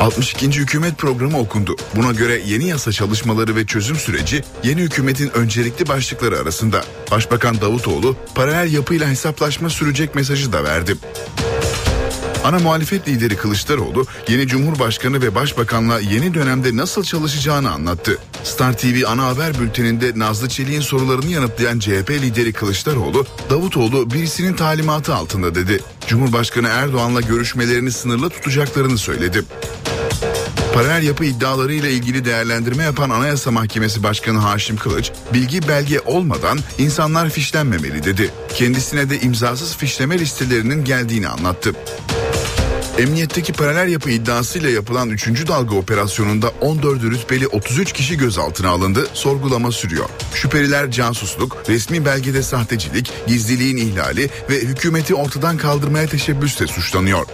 62. hükümet programı okundu. Buna göre yeni yasa çalışmaları ve çözüm süreci yeni hükümetin öncelikli başlıkları arasında. Başbakan Davutoğlu paralel yapıyla hesaplaşma sürecek mesajı da verdi. Ana muhalefet lideri Kılıçdaroğlu yeni Cumhurbaşkanı ve Başbakanla yeni dönemde nasıl çalışacağını anlattı. Star TV ana haber bülteninde Nazlı Çelik'in sorularını yanıtlayan CHP lideri Kılıçdaroğlu, Davutoğlu birisinin talimatı altında dedi. Cumhurbaşkanı Erdoğan'la görüşmelerini sınırlı tutacaklarını söyledi. Paralel yapı iddiaları ile ilgili değerlendirme yapan Anayasa Mahkemesi Başkanı Haşim Kılıç, bilgi belge olmadan insanlar fişlenmemeli dedi. Kendisine de imzasız fişleme listelerinin geldiğini anlattı. Emniyetteki paralel yapı iddiasıyla yapılan 3. dalga operasyonunda 14 rütbeli 33 kişi gözaltına alındı, sorgulama sürüyor. Şüpheliler casusluk, resmi belgede sahtecilik, gizliliğin ihlali ve hükümeti ortadan kaldırmaya teşebbüsle suçlanıyor.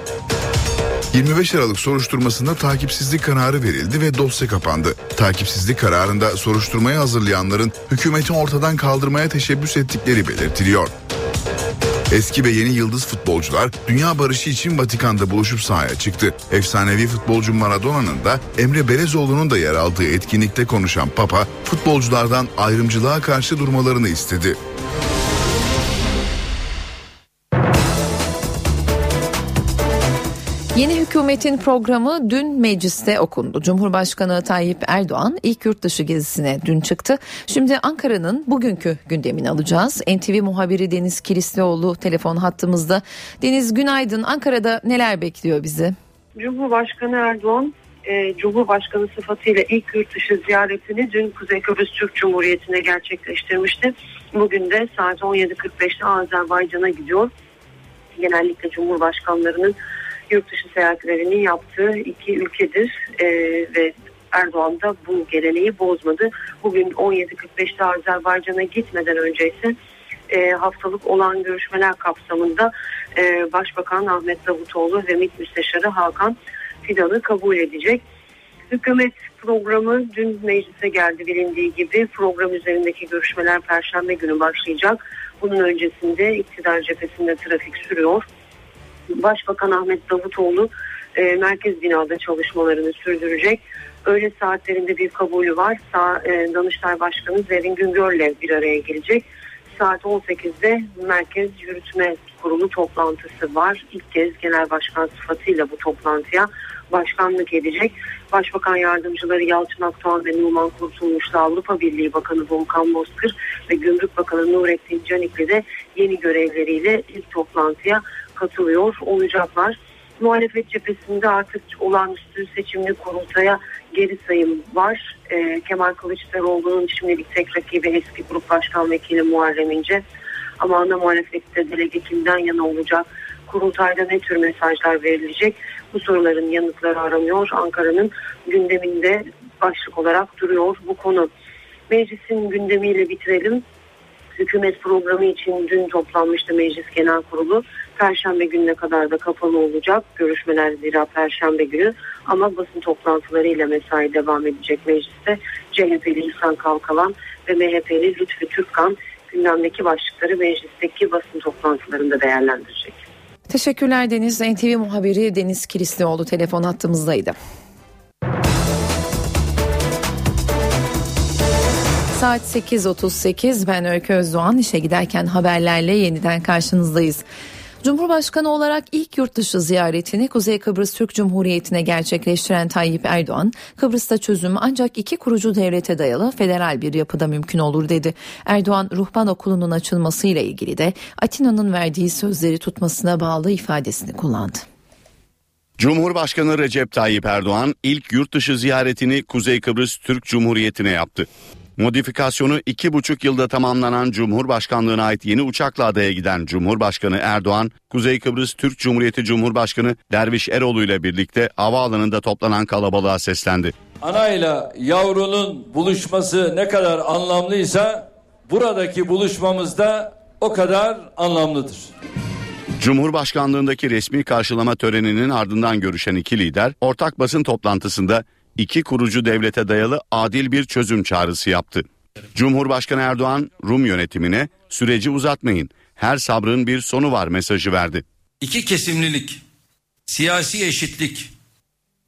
25 Aralık soruşturmasında takipsizlik kararı verildi ve dosya kapandı. Takipsizlik kararında soruşturmayı hazırlayanların hükümeti ortadan kaldırmaya teşebbüs ettikleri belirtiliyor. Eski ve yeni yıldız futbolcular dünya barışı için Vatikan'da buluşup sahaya çıktı. Efsanevi futbolcu Maradona'nın da Emre Belezoğlu'nun da yer aldığı etkinlikte konuşan Papa futbolculardan ayrımcılığa karşı durmalarını istedi. Yeni hükümetin programı dün mecliste okundu. Cumhurbaşkanı Tayyip Erdoğan ilk yurt dışı gezisine dün çıktı. Şimdi Ankara'nın bugünkü gündemini alacağız. NTV muhabiri Deniz Kilislioğlu telefon hattımızda. Deniz günaydın. Ankara'da neler bekliyor bizi? Cumhurbaşkanı Erdoğan e, Cumhurbaşkanı sıfatıyla ilk yurt dışı ziyaretini dün Kuzey Kıbrıs Türk Cumhuriyeti'ne gerçekleştirmişti. Bugün de saat 17.45'te Azerbaycan'a gidiyor. Genellikle Cumhurbaşkanlarının yurt dışı seyahatlerini yaptığı iki ülkedir e, ve Erdoğan da bu geleneği bozmadı. Bugün 17.45'te Azerbaycan'a gitmeden önce ise e, haftalık olan görüşmeler kapsamında e, Başbakan Ahmet Davutoğlu ve MİT Müsteşarı Hakan Fidan'ı kabul edecek. Hükümet programı dün meclise geldi bilindiği gibi program üzerindeki görüşmeler perşembe günü başlayacak. Bunun öncesinde iktidar cephesinde trafik sürüyor. Başbakan Ahmet Davutoğlu e, merkez binada çalışmalarını sürdürecek. Öğle saatlerinde bir kabulü var. Sağ, e, Danıştay Başkanı Zerrin Güngör'le bir araya gelecek. Saat 18'de Merkez Yürütme Kurulu toplantısı var. İlk kez genel başkan sıfatıyla bu toplantıya başkanlık edecek. Başbakan yardımcıları Yalçın Akdoğan ve Numan Kurtulmuş'la Avrupa Birliği Bakanı Volkan Bozkır ve Gümrük Bakanı Nurettin Canikli de yeni görevleriyle ilk toplantıya katılıyor olacaklar. Muhalefet cephesinde artık olağanüstü seçimli kurultaya geri sayım var. E, Kemal Kılıçdaroğlu'nun şimdilik tek rakibi eski grup başkan vekili Muharrem İnce. Ama ana muhalefette delege kimden yana olacak? Kurultayda ne tür mesajlar verilecek? Bu soruların yanıtları aranıyor. Ankara'nın gündeminde başlık olarak duruyor bu konu. Meclisin gündemiyle bitirelim. Hükümet programı için dün toplanmıştı Meclis Genel Kurulu. Perşembe gününe kadar da kapalı olacak. Görüşmeler zira Perşembe günü ama basın toplantılarıyla mesai devam edecek mecliste. CHP'li İhsan Kalkalan ve MHP'li Lütfü Türkkan gündemdeki başlıkları meclisteki basın toplantılarında değerlendirecek. Teşekkürler Deniz. NTV muhabiri Deniz Kilislioğlu telefon hattımızdaydı. Saat 8.38 ben Öykü Özdoğan işe giderken haberlerle yeniden karşınızdayız. Cumhurbaşkanı olarak ilk yurt dışı ziyaretini Kuzey Kıbrıs Türk Cumhuriyeti'ne gerçekleştiren Tayyip Erdoğan, Kıbrıs'ta çözüm ancak iki kurucu devlete dayalı federal bir yapıda mümkün olur dedi. Erdoğan, ruhban okulunun açılmasıyla ilgili de Atina'nın verdiği sözleri tutmasına bağlı ifadesini kullandı. Cumhurbaşkanı Recep Tayyip Erdoğan ilk yurt dışı ziyaretini Kuzey Kıbrıs Türk Cumhuriyeti'ne yaptı. Modifikasyonu iki buçuk yılda tamamlanan Cumhurbaşkanlığına ait yeni uçakla adaya giden Cumhurbaşkanı Erdoğan, Kuzey Kıbrıs Türk Cumhuriyeti Cumhurbaşkanı Derviş Eroğlu ile birlikte havaalanında toplanan kalabalığa seslendi. Anayla yavrunun buluşması ne kadar anlamlıysa buradaki buluşmamız da o kadar anlamlıdır. Cumhurbaşkanlığındaki resmi karşılama töreninin ardından görüşen iki lider ortak basın toplantısında iki kurucu devlete dayalı adil bir çözüm çağrısı yaptı. Cumhurbaşkanı Erdoğan Rum yönetimine süreci uzatmayın her sabrın bir sonu var mesajı verdi. İki kesimlilik, siyasi eşitlik,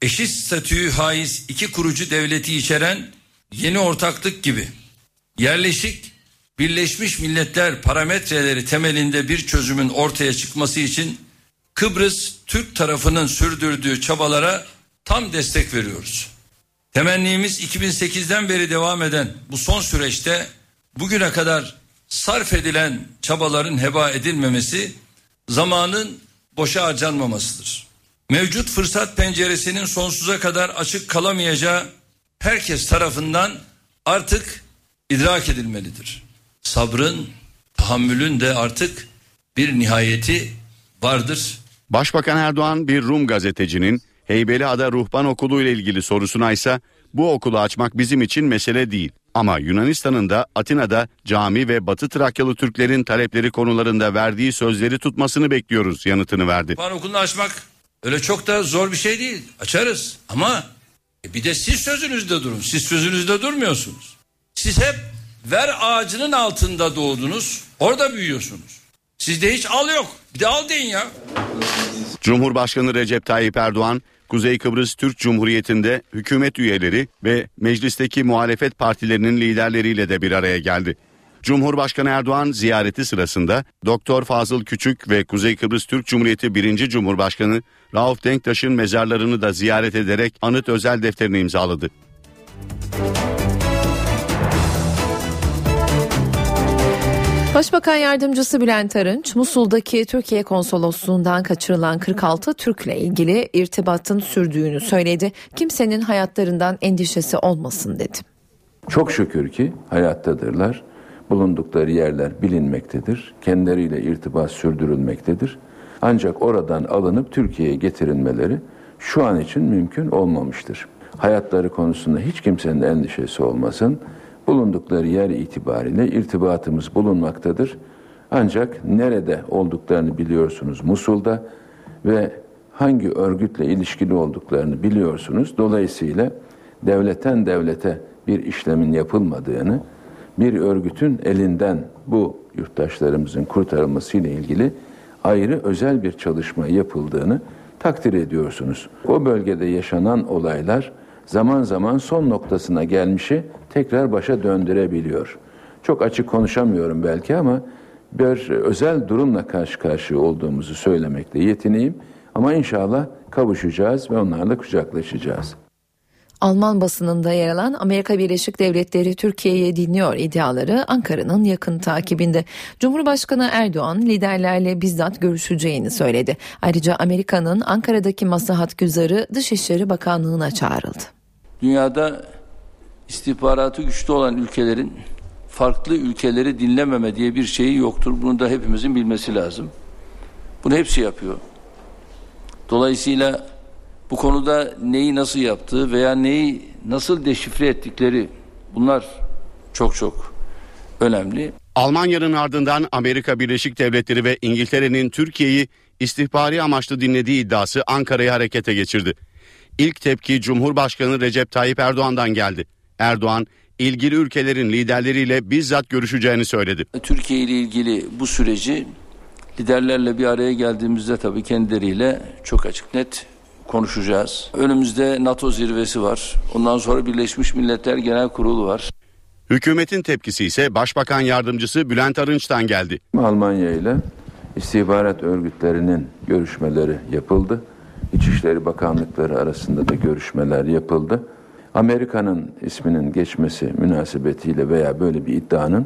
eşit statüyü haiz iki kurucu devleti içeren yeni ortaklık gibi yerleşik Birleşmiş Milletler parametreleri temelinde bir çözümün ortaya çıkması için Kıbrıs Türk tarafının sürdürdüğü çabalara tam destek veriyoruz. Temennimiz 2008'den beri devam eden bu son süreçte bugüne kadar sarf edilen çabaların heba edilmemesi, zamanın boşa harcanmamasıdır. Mevcut fırsat penceresinin sonsuza kadar açık kalamayacağı herkes tarafından artık idrak edilmelidir. Sabrın, tahammülün de artık bir nihayeti vardır. Başbakan Erdoğan bir Rum gazetecinin Heybeliada Ruhban Okulu ile ilgili sorusuna ise bu okulu açmak bizim için mesele değil. Ama Yunanistan'ın da Atina'da cami ve Batı Trakyalı Türklerin talepleri konularında verdiği sözleri tutmasını bekliyoruz yanıtını verdi. Ruhban okulunu açmak öyle çok da zor bir şey değil. Açarız ama e, bir de siz sözünüzde durun. Siz sözünüzde durmuyorsunuz. Siz hep ver ağacının altında doğdunuz. Orada büyüyorsunuz. Sizde hiç al yok. Bir de al deyin ya. Cumhurbaşkanı Recep Tayyip Erdoğan Kuzey Kıbrıs Türk Cumhuriyeti'nde hükümet üyeleri ve meclisteki muhalefet partilerinin liderleriyle de bir araya geldi. Cumhurbaşkanı Erdoğan ziyareti sırasında Doktor Fazıl Küçük ve Kuzey Kıbrıs Türk Cumhuriyeti 1. Cumhurbaşkanı Rauf Denktaş'ın mezarlarını da ziyaret ederek anıt özel defterini imzaladı. Başbakan Yardımcısı Bülent Arınç, Musul'daki Türkiye Konsolosluğundan kaçırılan 46 Türk'le ilgili irtibatın sürdüğünü söyledi. Kimsenin hayatlarından endişesi olmasın dedi. Çok şükür ki hayattadırlar. Bulundukları yerler bilinmektedir. Kendileriyle irtibat sürdürülmektedir. Ancak oradan alınıp Türkiye'ye getirilmeleri şu an için mümkün olmamıştır. Hayatları konusunda hiç kimsenin endişesi olmasın bulundukları yer itibariyle irtibatımız bulunmaktadır. Ancak nerede olduklarını biliyorsunuz Musul'da ve hangi örgütle ilişkili olduklarını biliyorsunuz. Dolayısıyla devletten devlete bir işlemin yapılmadığını, bir örgütün elinden bu yurttaşlarımızın kurtarılması ile ilgili ayrı özel bir çalışma yapıldığını takdir ediyorsunuz. O bölgede yaşanan olaylar zaman zaman son noktasına gelmişi tekrar başa döndürebiliyor. Çok açık konuşamıyorum belki ama bir özel durumla karşı karşıya olduğumuzu söylemekle yetineyim. Ama inşallah kavuşacağız ve onlarla kucaklaşacağız. Alman basınında yer alan Amerika Birleşik Devletleri Türkiye'ye dinliyor iddiaları Ankara'nın yakın takibinde. Cumhurbaşkanı Erdoğan liderlerle bizzat görüşeceğini söyledi. Ayrıca Amerika'nın Ankara'daki maslahat güzarı Dışişleri Bakanlığı'na çağrıldı. Dünyada istihbaratı güçlü olan ülkelerin farklı ülkeleri dinlememe diye bir şeyi yoktur. Bunu da hepimizin bilmesi lazım. Bunu hepsi yapıyor. Dolayısıyla bu konuda neyi nasıl yaptığı veya neyi nasıl deşifre ettikleri bunlar çok çok önemli. Almanya'nın ardından Amerika Birleşik Devletleri ve İngiltere'nin Türkiye'yi istihbari amaçlı dinlediği iddiası Ankara'yı harekete geçirdi. İlk tepki Cumhurbaşkanı Recep Tayyip Erdoğan'dan geldi. Erdoğan ilgili ülkelerin liderleriyle bizzat görüşeceğini söyledi. Türkiye ile ilgili bu süreci liderlerle bir araya geldiğimizde tabii kendileriyle çok açık net konuşacağız. Önümüzde NATO zirvesi var. Ondan sonra Birleşmiş Milletler Genel Kurulu var. Hükümetin tepkisi ise Başbakan Yardımcısı Bülent Arınç'tan geldi. Almanya ile istihbarat örgütlerinin görüşmeleri yapıldı. İçişleri Bakanlıkları arasında da görüşmeler yapıldı. Amerika'nın isminin geçmesi münasebetiyle veya böyle bir iddianın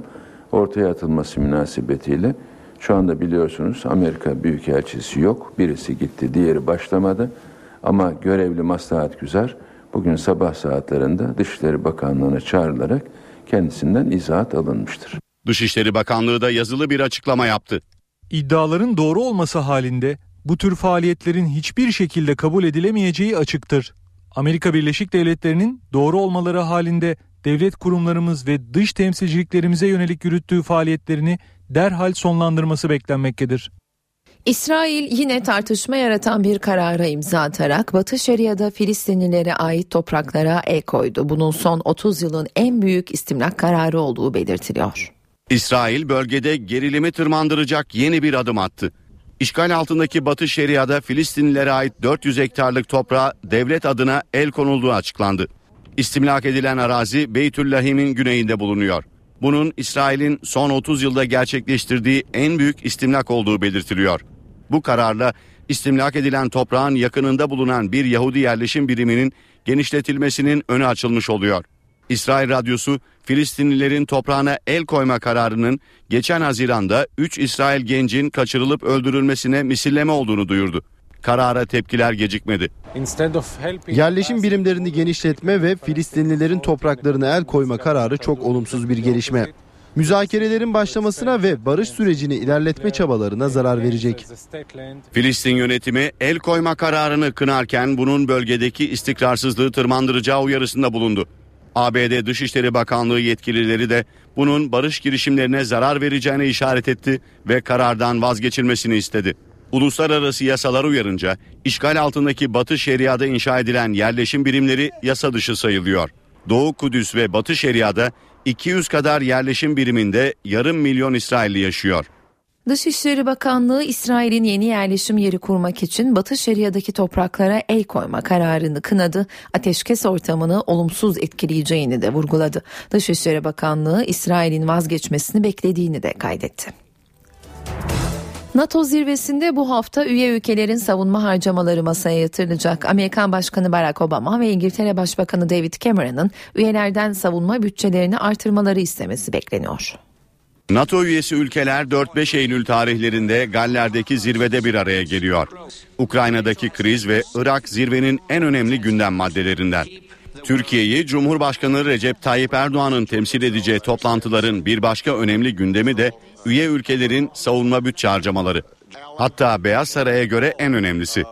ortaya atılması münasebetiyle şu anda biliyorsunuz Amerika Büyükelçisi yok. Birisi gitti, diğeri başlamadı. Ama görevli Maslahat Güzer bugün sabah saatlerinde Dışişleri Bakanlığı'na çağrılarak kendisinden izahat alınmıştır. Dışişleri Bakanlığı da yazılı bir açıklama yaptı. İddiaların doğru olması halinde bu tür faaliyetlerin hiçbir şekilde kabul edilemeyeceği açıktır. Amerika Birleşik Devletleri'nin doğru olmaları halinde devlet kurumlarımız ve dış temsilciliklerimize yönelik yürüttüğü faaliyetlerini derhal sonlandırması beklenmektedir. İsrail yine tartışma yaratan bir karara imza atarak Batı Şeria'da Filistinlilere ait topraklara el koydu. Bunun son 30 yılın en büyük istimlak kararı olduğu belirtiliyor. İsrail bölgede gerilimi tırmandıracak yeni bir adım attı. İşgal altındaki Batı Şeria'da Filistinlilere ait 400 hektarlık toprağa devlet adına el konulduğu açıklandı. İstimlak edilen arazi Beytüllahim'in güneyinde bulunuyor. Bunun İsrail'in son 30 yılda gerçekleştirdiği en büyük istimlak olduğu belirtiliyor. Bu kararla istimlak edilen toprağın yakınında bulunan bir Yahudi yerleşim biriminin genişletilmesinin önü açılmış oluyor. İsrail radyosu Filistinlilerin toprağına el koyma kararının geçen Haziran'da 3 İsrail gencin kaçırılıp öldürülmesine misilleme olduğunu duyurdu. Karara tepkiler gecikmedi. Yerleşim birimlerini genişletme ve Filistinlilerin topraklarına el koyma kararı çok olumsuz bir gelişme. Müzakerelerin başlamasına ve barış sürecini ilerletme çabalarına zarar verecek. Filistin yönetimi el koyma kararını kınarken bunun bölgedeki istikrarsızlığı tırmandıracağı uyarısında bulundu. ABD Dışişleri Bakanlığı yetkilileri de bunun barış girişimlerine zarar vereceğine işaret etti ve karardan vazgeçilmesini istedi. Uluslararası yasalar uyarınca işgal altındaki Batı Şeria'da inşa edilen yerleşim birimleri yasa dışı sayılıyor. Doğu Kudüs ve Batı Şeria'da 200 kadar yerleşim biriminde yarım milyon İsrailli yaşıyor. Dışişleri Bakanlığı İsrail'in yeni yerleşim yeri kurmak için Batı Şeria'daki topraklara el koyma kararını kınadı. Ateşkes ortamını olumsuz etkileyeceğini de vurguladı. Dışişleri Bakanlığı İsrail'in vazgeçmesini beklediğini de kaydetti. NATO zirvesinde bu hafta üye ülkelerin savunma harcamaları masaya yatırılacak. Amerikan Başkanı Barack Obama ve İngiltere Başbakanı David Cameron'ın üyelerden savunma bütçelerini artırmaları istemesi bekleniyor. NATO üyesi ülkeler 4-5 Eylül tarihlerinde Galler'deki zirvede bir araya geliyor. Ukrayna'daki kriz ve Irak zirvenin en önemli gündem maddelerinden. Türkiye'yi Cumhurbaşkanı Recep Tayyip Erdoğan'ın temsil edeceği toplantıların bir başka önemli gündemi de üye ülkelerin savunma bütçe harcamaları. Hatta Beyaz Saray'a göre en önemlisi.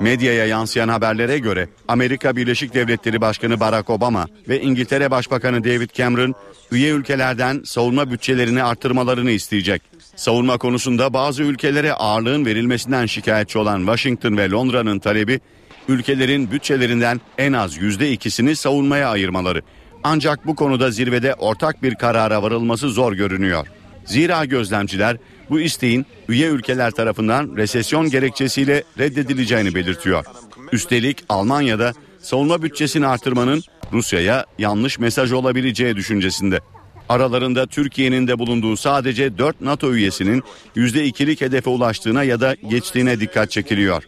Medyaya yansıyan haberlere göre Amerika Birleşik Devletleri Başkanı Barack Obama ve İngiltere Başbakanı David Cameron üye ülkelerden savunma bütçelerini artırmalarını isteyecek. Savunma konusunda bazı ülkelere ağırlığın verilmesinden şikayetçi olan Washington ve Londra'nın talebi ülkelerin bütçelerinden en az yüzde ikisini savunmaya ayırmaları. Ancak bu konuda zirvede ortak bir karara varılması zor görünüyor. Zira gözlemciler bu isteğin üye ülkeler tarafından resesyon gerekçesiyle reddedileceğini belirtiyor. Üstelik Almanya'da savunma bütçesini artırmanın Rusya'ya yanlış mesaj olabileceği düşüncesinde. Aralarında Türkiye'nin de bulunduğu sadece 4 NATO üyesinin %2'lik hedefe ulaştığına ya da geçtiğine dikkat çekiliyor.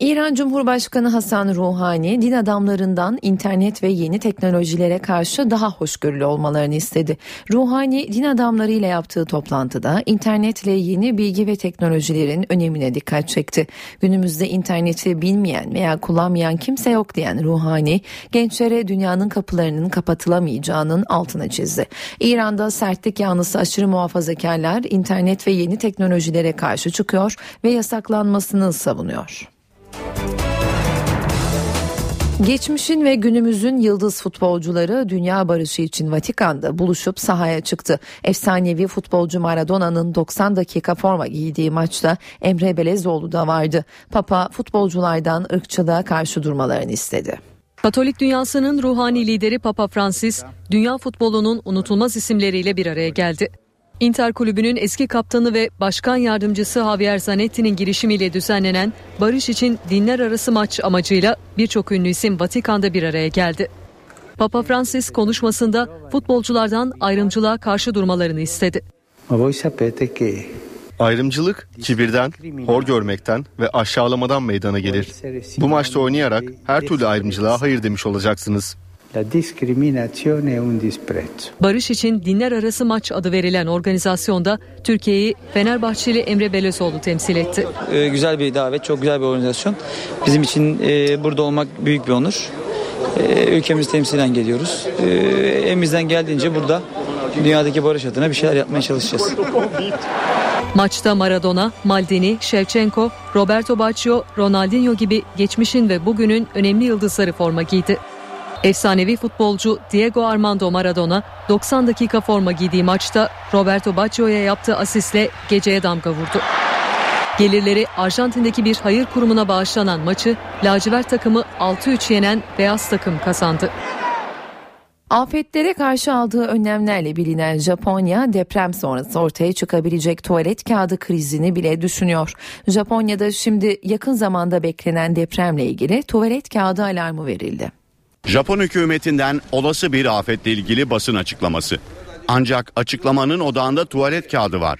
İran Cumhurbaşkanı Hasan Ruhani din adamlarından internet ve yeni teknolojilere karşı daha hoşgörülü olmalarını istedi. Ruhani din adamlarıyla yaptığı toplantıda internetle yeni bilgi ve teknolojilerin önemine dikkat çekti. Günümüzde interneti bilmeyen veya kullanmayan kimse yok diyen Ruhani gençlere dünyanın kapılarının kapatılamayacağının altına çizdi. İran'da sertlik yanlısı aşırı muhafazakarlar internet ve yeni teknolojilere karşı çıkıyor ve yasaklanmasını savunuyor. Geçmişin ve günümüzün yıldız futbolcuları dünya barışı için Vatikan'da buluşup sahaya çıktı. Efsanevi futbolcu Maradona'nın 90 dakika forma giydiği maçta Emre Belezoğlu da vardı. Papa futbolculardan ırkçılığa karşı durmalarını istedi. Katolik dünyasının ruhani lideri Papa Francis, dünya futbolunun unutulmaz isimleriyle bir araya geldi. Inter kulübünün eski kaptanı ve başkan yardımcısı Javier Zanetti'nin girişimiyle düzenlenen barış için dinler arası maç amacıyla birçok ünlü isim Vatikan'da bir araya geldi. Papa Francis konuşmasında futbolculardan ayrımcılığa karşı durmalarını istedi. Ayrımcılık kibirden, hor görmekten ve aşağılamadan meydana gelir. Bu maçta oynayarak her türlü ayrımcılığa hayır demiş olacaksınız. La discriminazione è un disprezzo. Barış için dinler arası maç adı verilen organizasyonda Türkiye'yi Fenerbahçeli Emre Belözoğlu temsil etti. Ee, güzel bir davet, çok güzel bir organizasyon. Bizim için e, burada olmak büyük bir onur. E, ülkemizi temsilen geliyoruz. E, elimizden geldiğince burada dünyadaki barış adına bir şeyler yapmaya çalışacağız. Maçta Maradona, Maldini, Shevchenko, Roberto Baggio, Ronaldinho gibi geçmişin ve bugünün önemli yıldızları forma giydi. Efsanevi futbolcu Diego Armando Maradona 90 dakika forma giydiği maçta Roberto Baggio'ya yaptığı asistle geceye damga vurdu. Gelirleri Arjantin'deki bir hayır kurumuna bağışlanan maçı lacivert takımı 6-3 yenen beyaz takım kazandı. Afetlere karşı aldığı önlemlerle bilinen Japonya deprem sonrası ortaya çıkabilecek tuvalet kağıdı krizini bile düşünüyor. Japonya'da şimdi yakın zamanda beklenen depremle ilgili tuvalet kağıdı alarmı verildi. Japon hükümetinden olası bir afetle ilgili basın açıklaması. Ancak açıklamanın odağında tuvalet kağıdı var.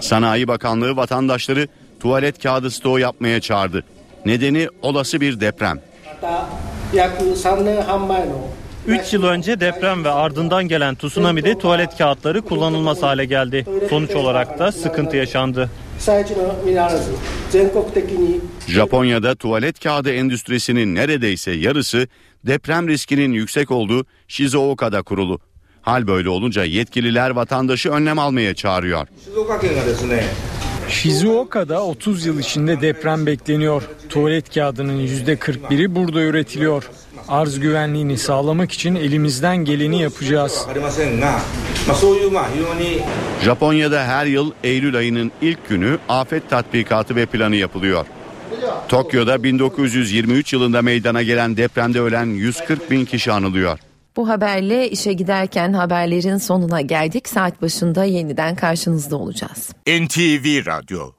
Sanayi Bakanlığı vatandaşları tuvalet kağıdı stoğu yapmaya çağırdı. Nedeni olası bir deprem. 3 yıl önce deprem ve ardından gelen tsunami'de tuvalet kağıtları kullanılmaz hale geldi. Sonuç olarak da sıkıntı yaşandı. Japonya'da tuvalet kağıdı endüstrisinin neredeyse yarısı deprem riskinin yüksek olduğu Shizuoka'da kurulu. Hal böyle olunca yetkililer vatandaşı önlem almaya çağırıyor. Shizuoka'da 30 yıl içinde deprem bekleniyor. Tuvalet kağıdının %41'i burada üretiliyor. Arz güvenliğini sağlamak için elimizden geleni yapacağız. Japonya'da her yıl Eylül ayının ilk günü afet tatbikatı ve planı yapılıyor. Tokyo'da 1923 yılında meydana gelen depremde ölen 140 bin kişi anılıyor. Bu haberle işe giderken haberlerin sonuna geldik. Saat başında yeniden karşınızda olacağız. NTV Radyo